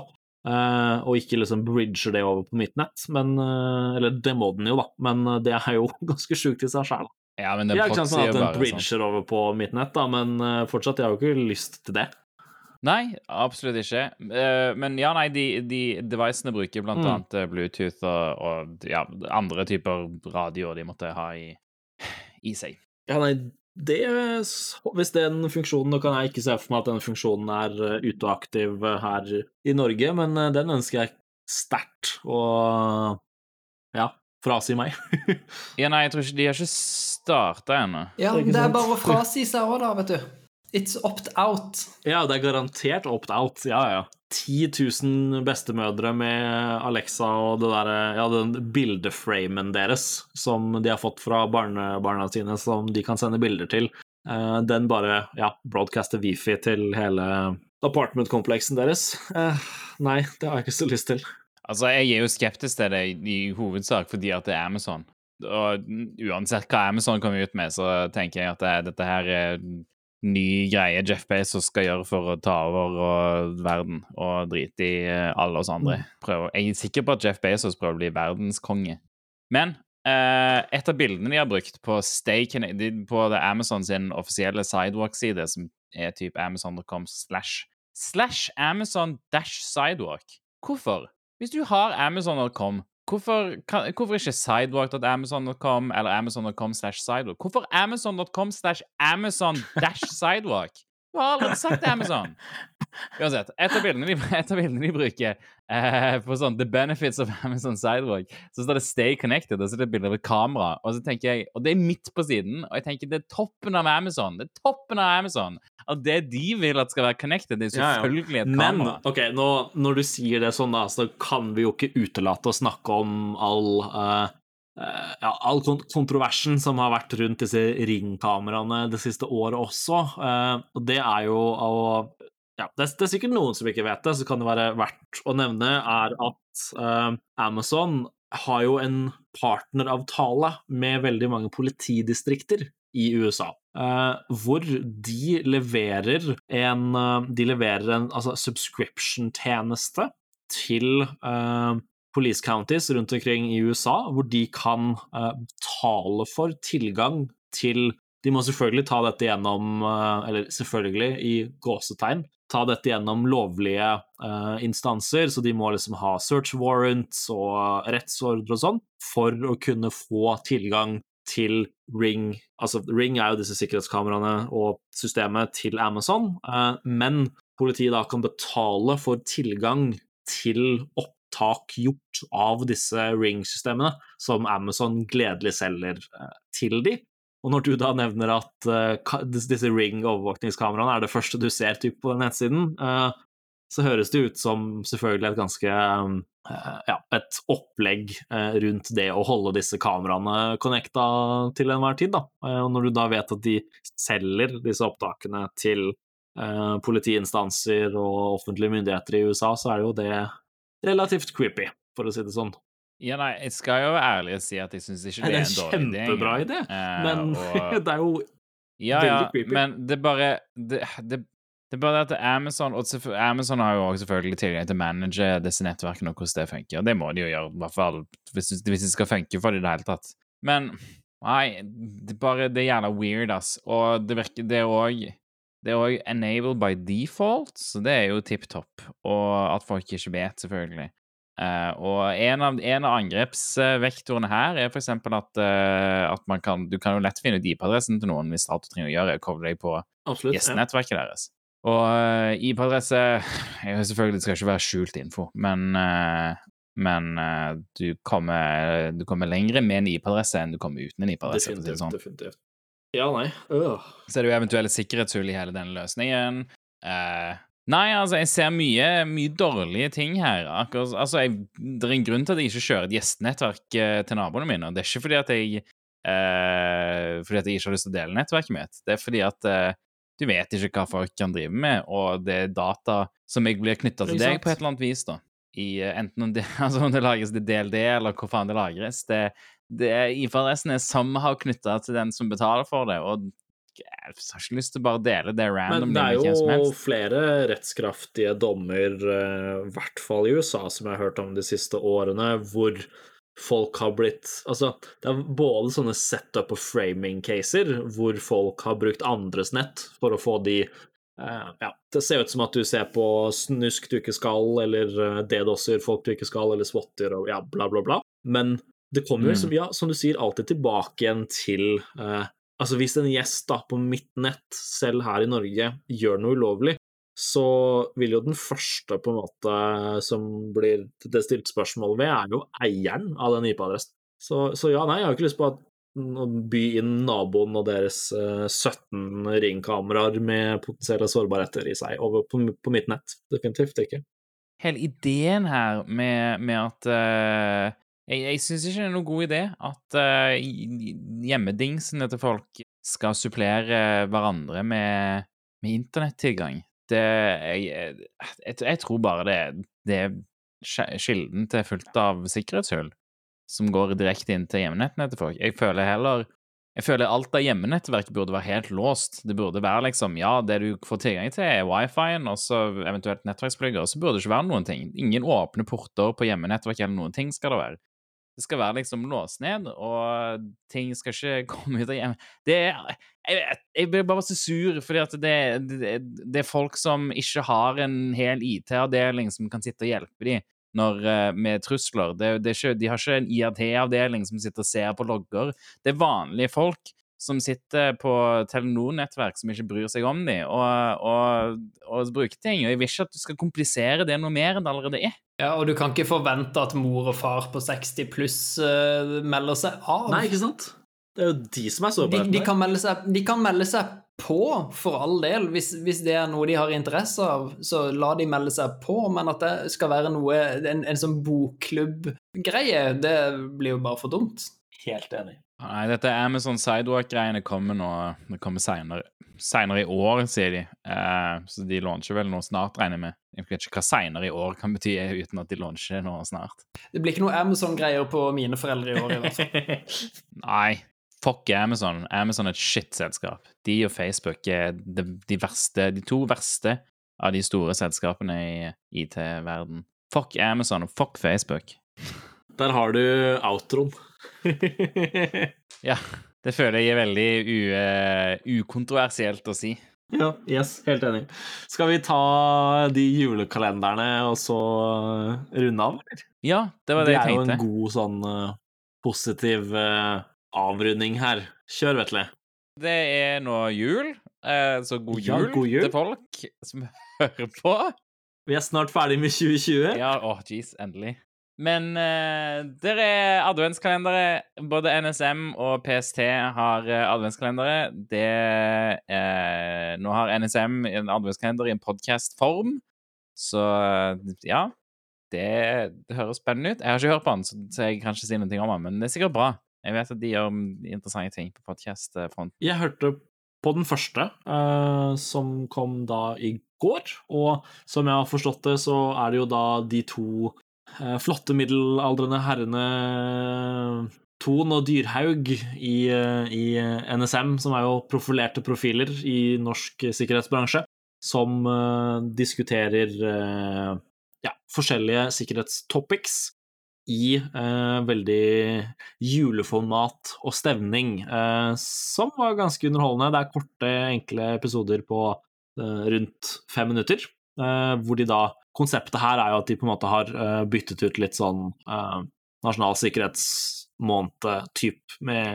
uh, og ikke liksom bridger det over på mitt nett. Men, eller det må den jo, da, men det er jo ganske sjukt i seg sjæl. Ja, men det er ikke sant at den bridger sånn. over på mitt nett, da, men fortsatt, jeg har jo ikke lyst til det. Nei, absolutt ikke. Uh, men ja, nei, de, de devicene bruker blant mm. annet eh, Bluetooth og, og ja, andre typer radioer de måtte ha i, i seg. Ja, nei, det Hvis den funksjonen Nå kan jeg ikke se for meg at den funksjonen er eh, ute og aktiv her i Norge, men den ønsker jeg sterkt å ja, frasi meg. ja, nei, jeg tror ikke De har ikke starta ennå. Ja, det er bare å frasi seg òg, da, vet du. It's opt-out. Ja, det er garantert opt-out. Ja, ja. 10 000 bestemødre med Alexa og det der, ja, den bildeframen deres som de har fått fra barnebarna sine, som de kan sende bilder til. Eh, den bare ja, broadcaster Wifi til hele apartment-kompleksen deres. Eh, nei, det har jeg ikke så lyst til. Altså, jeg er jo skeptisk til det i hovedsak fordi at det er Amazon. Og uansett hva Amazon kommer ut med, så tenker jeg at det, dette her er ny greie Jeff Bezos skal gjøre for å ta over verden og drite i eh, alle oss andre. Mm. Prøver. Jeg er sikker på at Jeff Bezos prøver å bli verdenskonge. Men eh, et av bildene de har brukt på, Stake, på Amazon sin offisielle sidewalk-side, som er type amazon.com slash slash Amazon dash sidewalk Hvorfor? Hvis du har amazon.com Hvorfor, kan, hvorfor ikke sidewalk.amazon.com eller amazon.com slash sidewalk? Hvorfor amazon.com slash amazon dash sidewalk? Du har allerede sagt Amazon! Uansett, et av bildene de, av bildene de bruker eh, på sånn The Benefits of Amazon Sidewalk, så står det 'Stay Connected', og så er det et bilde av et kamera. Og så tenker jeg, og det er midt på siden, og jeg tenker det er toppen av Amazon. Det er toppen av Amazon. Og det de vil at skal være connected, det er selvfølgelig et kamera. Men ok, nå, når du sier det sånn, da, så kan vi jo ikke utelate å snakke om all uh, ja, all kontroversen som har vært rundt disse ringkameraene det siste året også. Uh, og det er jo å ja, det, er, det, er, sikkert noen som ikke vet det, så kan det være verdt å nevne, er at uh, Amazon har jo en partneravtale med veldig mange politidistrikter i USA. Uh, hvor de leverer en uh, De leverer en altså, subscription-tjeneste til police counties rundt omkring i USA, hvor de kan betale for tilgang til de må selvfølgelig ta dette gjennom, eller selvfølgelig i gåsetegn, ta dette gjennom lovlige uh, instanser, så de må liksom ha search warrants og rettsordre og sånn for å kunne få tilgang til Ring. Altså, Ring er jo disse sikkerhetskameraene og systemet til Amazon, uh, men politiet da kan betale for tilgang til opptak gjort av disse Ring-systemene, som Amazon gledelig selger uh, til de. Og når du da nevner at uh, disse Ring-overvåkningskameraene er det første du ser typ, på den nettsiden, uh, så høres det ut som selvfølgelig et ganske ja, et opplegg rundt det å holde disse kameraene connecta til enhver tid. Da. og når du da vet at de selger disse opptakene til politiinstanser og offentlige myndigheter i USA, så er det jo det relativt creepy, for å si det sånn. Ja, nei, jeg skal jo være ærlig og si at jeg syns ikke det er en dårlig idé. Det er en kjempebra idé, men og... det er jo ja, veldig ja, creepy. Men det er bare det, det, det, er bare det at Amazon og Amazon har jo også selvfølgelig tilgang til å manage disse nettverkene og hvordan det funker, det må de jo gjøre, i hvert fall hvis, hvis det skal funke for dem i det hele tatt. Men nei, det er bare Det er jævla weird, ass. Og det virker Det er òg det er òg enabled by default, så det er jo tipp topp. Og at folk ikke vet, selvfølgelig. Uh, og en av, en av angrepsvektorene her er f.eks. At, uh, at man kan, du kan jo lett finne ut IP-adressen til noen hvis alt du trenger å gjøre, er å koble deg på gjestenettverket Ja. deres. Og uh, IP-adresse jeg Selvfølgelig det skal ikke være skjult info, men, men du, kommer, du kommer lengre med en IP-adresse enn du kommer uten en IP-adresse. Definitivt. Sånn. definitivt. Ja, nei. Øh. Så er det jo eventuelle sikkerhetshull i hele denne løsningen. Uh, Nei, altså, jeg ser mye, mye dårlige ting her. Akkurat, altså, jeg, Det er en grunn til at jeg ikke kjører et gjestenettverk eh, til naboene mine. Det er ikke fordi at jeg eh, fordi at jeg ikke har lyst til å dele nettverket mitt. Det er fordi at eh, du vet ikke hva folk kan drive med, og det er data som jeg blir knytta til deg på et eller annet vis, da. I, eh, enten om det, altså om det lagres til DLD, eller hvor faen det lagres. Det, det, IP-adressen er somehow knytta til den som betaler for det, og jeg har ikke lyst til å bare dele det random. Men det er jo flere rettskraftige dommer, eh, i hvert fall i USA, som jeg har hørt om de siste årene, hvor folk har blitt Altså, det er både sånne setup- og framing-caser, hvor folk har brukt andres nett for å få de uh, Ja, det ser ut som at du ser på snusk du ikke skal, eller uh, DDoS-er folk du ikke skal, eller swotter og ja, bla, bla, bla. Men det kommer mm. som, ja, som du sier, alltid tilbake igjen til eh, Altså, hvis en gjest da på mitt nett, selv her i Norge, gjør noe ulovlig, så vil jo den første på en måte som blir det stilt spørsmål ved, er jo eieren av den IP-adressen. Så, så, ja, nei, jeg har ikke lyst på at å by inn naboen og deres uh, 17 ringkameraer med potensielle sårbarheter i seg over på, på, mitt nett. Definitivt ikke. Hele ideen her med, med at uh, jeg, jeg syns ikke det er noen god idé at uh, hjemmedingsene til folk skal supplere hverandre med, med internettilgang. Det jeg, jeg, jeg, tror bare det, det er kilden til fullt av sikkerhetshull som går direkte inn til hjemmenettene til folk. Jeg føler heller jeg føler alt av hjemmenettverket burde være helt låst. Det burde være liksom, ja, det du får tilgang til, er wifi-en og så eventuelt nettverksplugger. Så burde det ikke være noen ting. Ingen åpne porter på hjemmenettverk eller noen ting skal det være. Det skal være liksom låst ned, og ting skal ikke komme ut av hjemmet. Det er Jeg, jeg blir bare så sur, fordi at det, det, det, er folk som ikke har en hel IT-avdeling som kan sitte og hjelpe dem når, eh, med trusler. Det, ikke, de har ikke en IRT-avdeling som sitter og ser på logger. Det er vanlige folk som sitter på Telenor-nettverk som ikke bryr seg om dem, og, og, og, bruker ting. Og jeg vil ikke at du skal komplisere det noe mer enn det allerede er. Ja, og du kan ikke forvente at mor og far på 60 pluss uh, melder seg av. Nei, ikke sant? Det er jo de som er sårbare. De, de, kan melde seg, de kan melde seg på, for all del. Hvis, hvis, det er noe de har interesse av, så la de melde seg på. Men at det skal være noe, en, en sånn bokklubb-greie, det blir jo bare for dumt. Helt enig. Nei, dette Amazon Sidewalk-greiene kommer nå Det kommer seinere. I år, sier de. Uh, så de launcher vel nå snart, regner jeg med. Jeg vet ikke hva seinere i år kan bety uten at de launcher nå snart. Det blir ikke noe Amazon-greier på mine foreldre i år, i hvert fall. Nei. Fuck Amazon. Amazon er et shit-selskap. De og Facebook er de, de, verste, de to verste av de store selskapene i IT-verden. Fuck Amazon og fuck Facebook. Der har du outroen. ja. Det føler jeg er veldig u, uh, ukontroversielt å si. Ja, yes, helt enig. Skal vi ta de julekalenderne og så runde av, eller? Ja, det var det, det jeg tenkte. Det er jo en god sånn uh, positiv uh, avrunding her. Kjør, Vetle. Det er nå jul, så god jul, ja, god jul, til folk som hører på. Vi er snart ferdig med 2020. Ja, åh, oh, jeez, endelig. Men uh, der er adventskalendere. Både NSM og PST har uh, adventskalendere. Det uh, Nå har NSM en adventskalender i en podkast-form, så ja. Det, det, høres spennende ut. Jeg har ikke hørt på den, så, jeg kan ikke si noe om den, men det er sikkert bra. Jeg vet at de gjør interessante ting på podkast-fronten. Jeg hørte på den første, som kom da i går, og som jeg har forstått det, så er det jo da de to Eh, flotte middelaldrende herrene Ton og Dyrhaug i, eh, i, NSM, som er jo profilerte profiler i norsk sikkerhetsbransje, som diskuterer ja, forskjellige sikkerhetstopics i uh, veldig juleformat og stevning, som var ganske underholdende. Det er korte, enkle episoder på rundt fem minutter, hvor de da konseptet her er jo at de på en måte har uh, byttet ut litt sånn uh, nasjonal sikkerhetsmåned-type med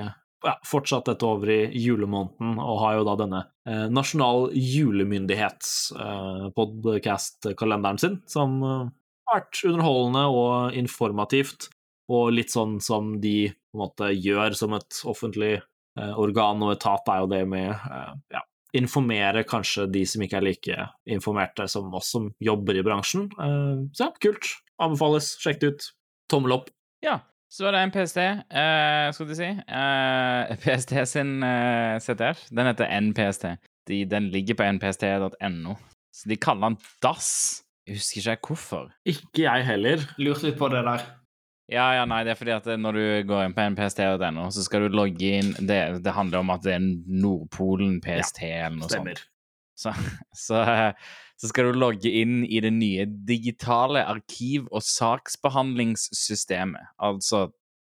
ja, fortsatt dette over i julemåneden, og har jo da denne uh, nasjonal julemyndighetspodkast-kalenderen sin, som har vært underholdende og informativt, og litt sånn som de på en måte gjør som et offentlig organ og etat, er jo det med ja, informere kanskje de som ikke er like informerte som oss som jobber i bransjen. Uh, så ja, kult. Anbefales. Sjekk det ut. Tommel opp. Ja. Så var det en PST, uh, skulle du si. Uh, PST sin uh, CTF. Den heter NPST. De, den ligger på npst.no. Så de kaller den DAS. Jeg husker ikke hvorfor. Ikke jeg heller. Lurt litt på det der. Ja, ja, nei, det er fordi at når du går inn på npst.no, så skal du logge inn det, det, handler om at det er Nordpolen PST ja, eller noe stemmer. sånt. Så, så, så, skal du logge inn i det nye digitale arkiv- og saksbehandlingssystemet, altså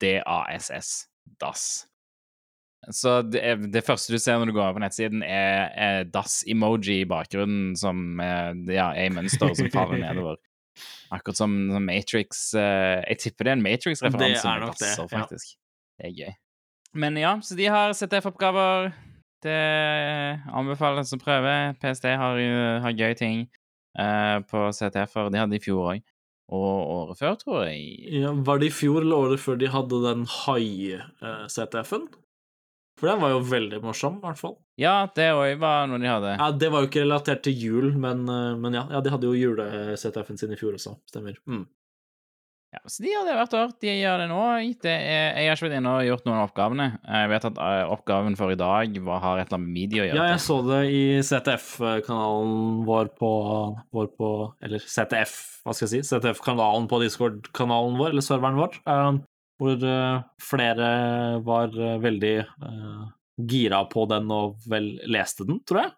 DASS. DAS. Så det, det, første du ser når du går på nettsiden, er, er DAS-emoji i bakgrunnen som ja, er i mønster som faller nedover. Akkurat som, som Matrix uh, Jeg tipper det er en Matrix-referanse. Det er nok det, faktisk. Ja. Det er gøy. Men ja, så de har CTF-oppgaver. Det anbefales å prøve. PST har, har gøy ting uh, på CTF-er. De hadde i fjor òg. Og året før, tror jeg. Ja, Var det i fjor eller året før de hadde den hai-CTF-en? For den var jo veldig morsom, i hvert fall. Ja, det òg var noe de hadde. Ja, Det var jo ikke relatert til jul, men, eh, men ja, ja, de hadde jo jule-ZF-en sin i fjor også. Stemmer. Mm. Ja, Så de gjør det hvert år. De gjør det nå. Det er, jeg har ikke vært inne og gjort noen av oppgavene. Jeg vet at eh, oppgaven for i dag var, har et eller annet med media å gjøre. Ja, jeg så det i CTF-kanalen vår på, vår på Eller CTF, hva skal jeg si? CTF-kanalen på Discord-kanalen vår, eller serveren vår. Um, hvor eh, flere var eh, veldig uh, gira på den og vel leste den, tror jeg.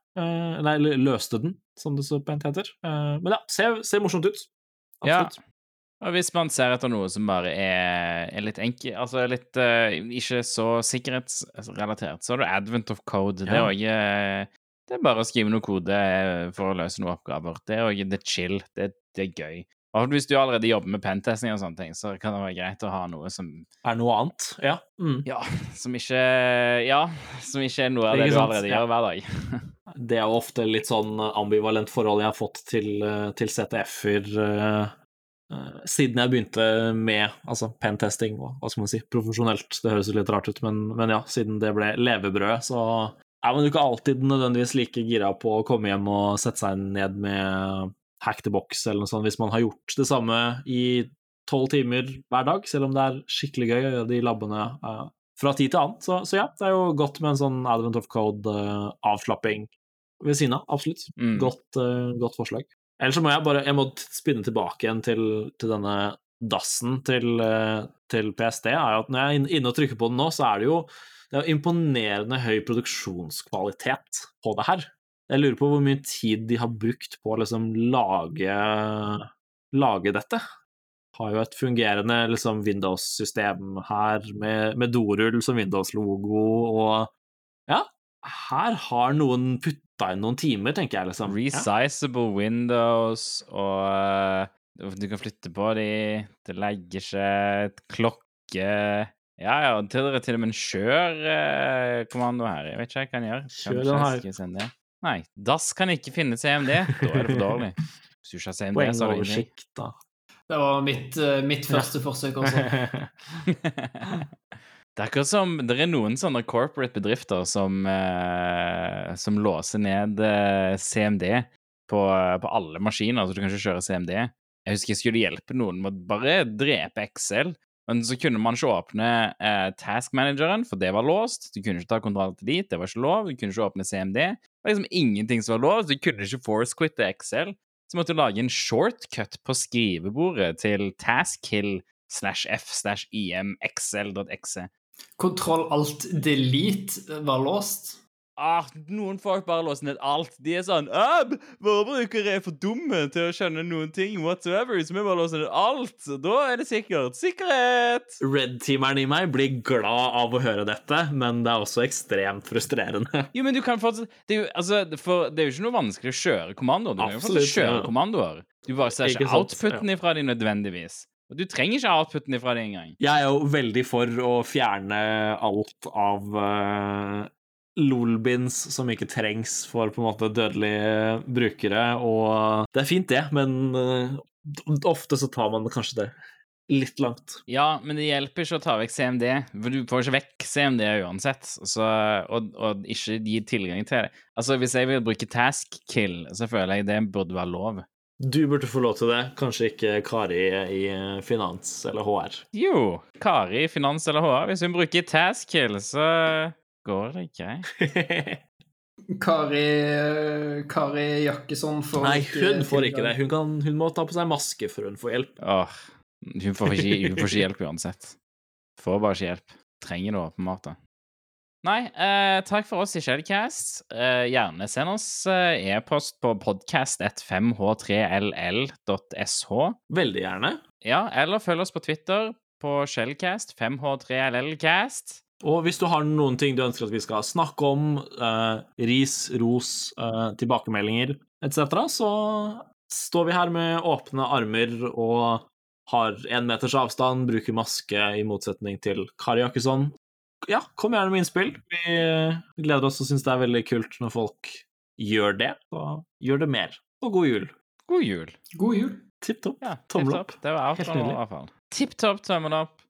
Nei, løste den, som det så pent heter. Men ja, ser, ser, morsomt ut. Absolutt. Ja. Og hvis man ser etter noe som bare er, er litt enkelt, altså litt uh, ikke så sikkerhetsrelatert, så er det Advent of Code. Ja. Det er òg Det er bare å skrive noe kode for å løse noen oppgaver. Det er òg det chill. Det, det er gøy. Og hvis du allerede jobber med pentesting og sånne ting, så kan det være greit å ha noe som Er noe annet? Ja. Mm. Ja, som ikke Ja, som ikke er noe av det, det du allerede ja. gjør hver dag. det er jo ofte litt sånn ambivalent forhold jeg har fått til, til CTF-er uh, uh, siden jeg begynte med altså pentesting og hva skal man si, profesjonelt. Det høres jo litt rart ut, men, men ja, siden det ble levebrød, så er man jo ikke alltid nødvendigvis like gira på å komme hjem og sette seg ned med hack the box eller noe sånt, hvis man har gjort det samme i tolv timer hver dag, selv om det er skikkelig gøy å gjøre de labbene uh, fra tid til annen. Så, så, ja, det er jo godt med en sånn Advent of Code-avslapping uh, ved siden av. Absolutt. Mm. Godt, uh, godt, forslag. Ellers så må jeg bare jeg må spinne tilbake igjen til, til denne dassen til, til, PST. er at Når jeg er inne og trykker på den nå, så er det jo det er imponerende høy produksjonskvalitet på det her. Jeg lurer på hvor mye tid de har brukt på å liksom lage, lage dette. Har jo et fungerende liksom, Windows-system her, med, med dorull som Windows-logo, og ja, her har noen putta inn noen timer, tenker jeg, liksom. Resizable ja. Windows, og uh, du kan flytte på de, det legger seg et klokke ja, ja, til, og med en skjør-kommando uh, her. Jeg vet ikke hva jeg kan gjøre. Kjør den her. Nei, dass kan ikke finne CMD. Da er det for dårlig. Hvis du ikke har CMD, så er det ingenting. da. Det var mitt, uh, mitt første ja. forsøk også. det er akkurat som Det er noen sånne corporate bedrifter som, uh, som låser ned uh, CMD på, på, alle maskiner, så du kan ikke kjøre CMD. Jeg husker jeg skulle hjelpe noen med å bare drepe Excel men så kunne man ikke åpne eh, task-manageren, for det var låst. Du kunne ikke ta kontroll til dit, det var ikke lov. Du kunne ikke åpne CMD. Det var liksom ingenting som var lov. Du kunne ikke force-quitte Excel. Så måtte du lage en shortcut på skrivebordet til taskkill slash f slash im excel.exe. Kontroll alt delete var låst? Ah, Noen folk bare låser ned alt. De er sånn «Ah, Våre brukere er for dumme til å skjønne noen ting whatsoever, så vi bare låser ned alt. Da er det sikkert. Sikkerhet! Red-teameren i meg blir glad av å høre dette, men det er også ekstremt frustrerende. Jo, men du kan fortsatt Det er jo, altså, for, det er jo ikke noe vanskelig å kjøre kommandoer. Du kan jo Absolutt, fortsatt kjøre ja. kommandoer. Du bare ser Ikke ikke outputen ja. ifra de nødvendigvis. Og du trenger ikke outputen ifra de engang. Jeg er jo veldig for å fjerne alt av uh, lolbins som ikke trengs for på en måte dødelige brukere, og det er fint, det, men eh, ofte så tar man kanskje det litt langt. Ja, men det hjelper ikke å ta vekk CMD, for du får ikke vekk CMD uansett, så, og, og ikke gi tilgang til det. Altså, hvis jeg vil bruke task kill, så føler jeg det burde være lov. Du burde få lov til det, kanskje ikke Kari i eh, finans eller HR. Jo, Kari i finans eller HR, hvis hun bruker task kill, så går det greit. Kari, Kari Jakkesson får Nei, hun får ikke det. Hun, kan, hun må ta på seg maske før hun får hjelp. Åh, hun får ikke, hun får ikke hjelp uansett. Får bare ikke hjelp. Trenger det åpenbart. da. Nei, eh, takk for oss i Shellcast. Eh, gjerne send oss eh, e-post på podcast.5h3ll.sh. Veldig gjerne. Ja, eller følg oss på Twitter på Shellcast, 5h3llcast. Og hvis du har noen ting du ønsker at vi skal snakke om, eh, ris, ros, eh, tilbakemeldinger etc., så står vi her med åpne armer og har én meters avstand, bruker maske i motsetning til Kari Jakkesson. Ja, kom gjerne med innspill. Vi gleder oss og syns det er veldig kult når folk gjør det. Og gjør det mer. Og god jul. God jul. God jul. Tipp topp. Ja, Tommel opp. Det var Helt outroen nå, nydelig. i hvert fall. Tipp topp, tommel opp.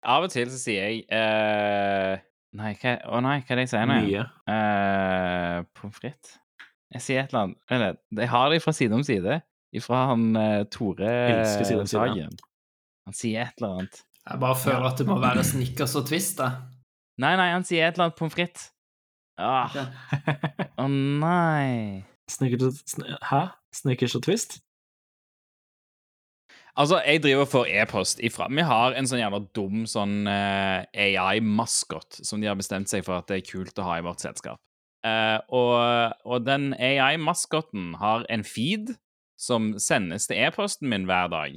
Av og til så sier jeg uh, Nei, hva, å nei, hva er det jeg sier nå? Mye. Uh, Pommes frites. Jeg sier et eller annet Eller, jeg har det fra side om side. Fra han uh, Tore Elsker Side Side. Sagen. Han sier et eller annet. Jeg bare føler at det må være Snickers og Twist, da. Nei, nei, han sier et eller annet pommes frites. Ah, Å oh, nei. Snickers og sn Hæ? Snickers og Twist? Altså, jeg driver får e-post ifra Vi har en sånn jævla dum sånn uh, AI-maskot som de har bestemt seg for at det er kult å ha i vårt selskap. Uh, og, og den AI-maskoten har en feed som sendes til e-posten min hver dag.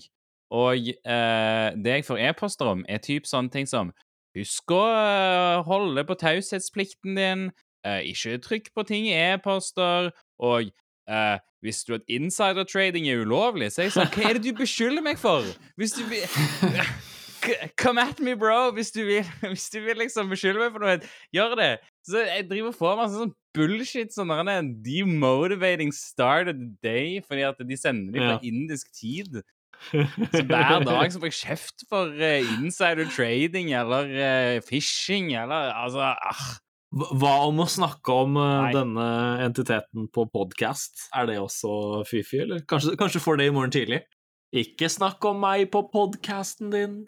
Og uh, det jeg får e-poster om, er typ sånne ting som Husk å eh, holde på taushetsplikten din, eh, ikke trykk på ting i e-poster, og eh, hvis du at insider-trading er ulovlig, så er jeg sånn Hva er det du beskylder meg for? Hvis du vil Come at me, bro! Hvis du vil, hvis du vil liksom beskylde meg for noe, gjør det. Så jeg driver får masse sånn bullshit, sånn der en demotivating start of the day, fordi at de sender dem fra Ja. indisk tid. Så hver dag så får jeg kjeft for uh, insider trading eller uh, phishing eller altså ah. Hva om å snakke om eh, Nei. denne entiteten på podkast? Er det også fy-fy, eller? Kanskje, kanskje får det i morgen tidlig? Ikke snakk om meg på podkasten din.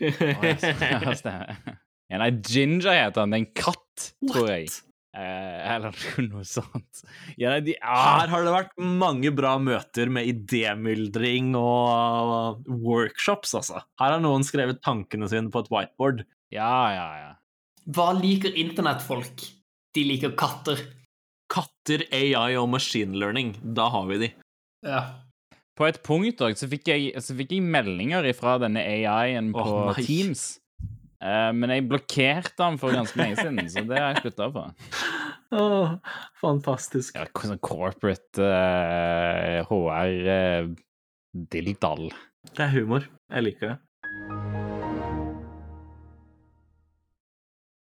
oh, ja, ja, stemmer. Ja, nei, Ginger heter han. Det er en katt, tror jeg. Eh, eller noe sånt. Ja, nei, de, ah, Her har det vært mange bra møter med idémyldring og workshops, altså. Her har noen skrevet tankene sine på et whiteboard. ja, ja, ja. Hva liker internettfolk? De liker katter. Katter, AI og machine learning. Da har vi de. Ja. På et punkt òg så, fikk jeg- så fikk jeg meldinger fra denne AI-en på oh. Teams. Eh, men jeg blokkerte den for ganske lenge siden, så det har jeg slutta på. Oh, fantastisk. Ja, sånn corporate uh, HR uh, dilldall. Det er humor. Jeg liker det.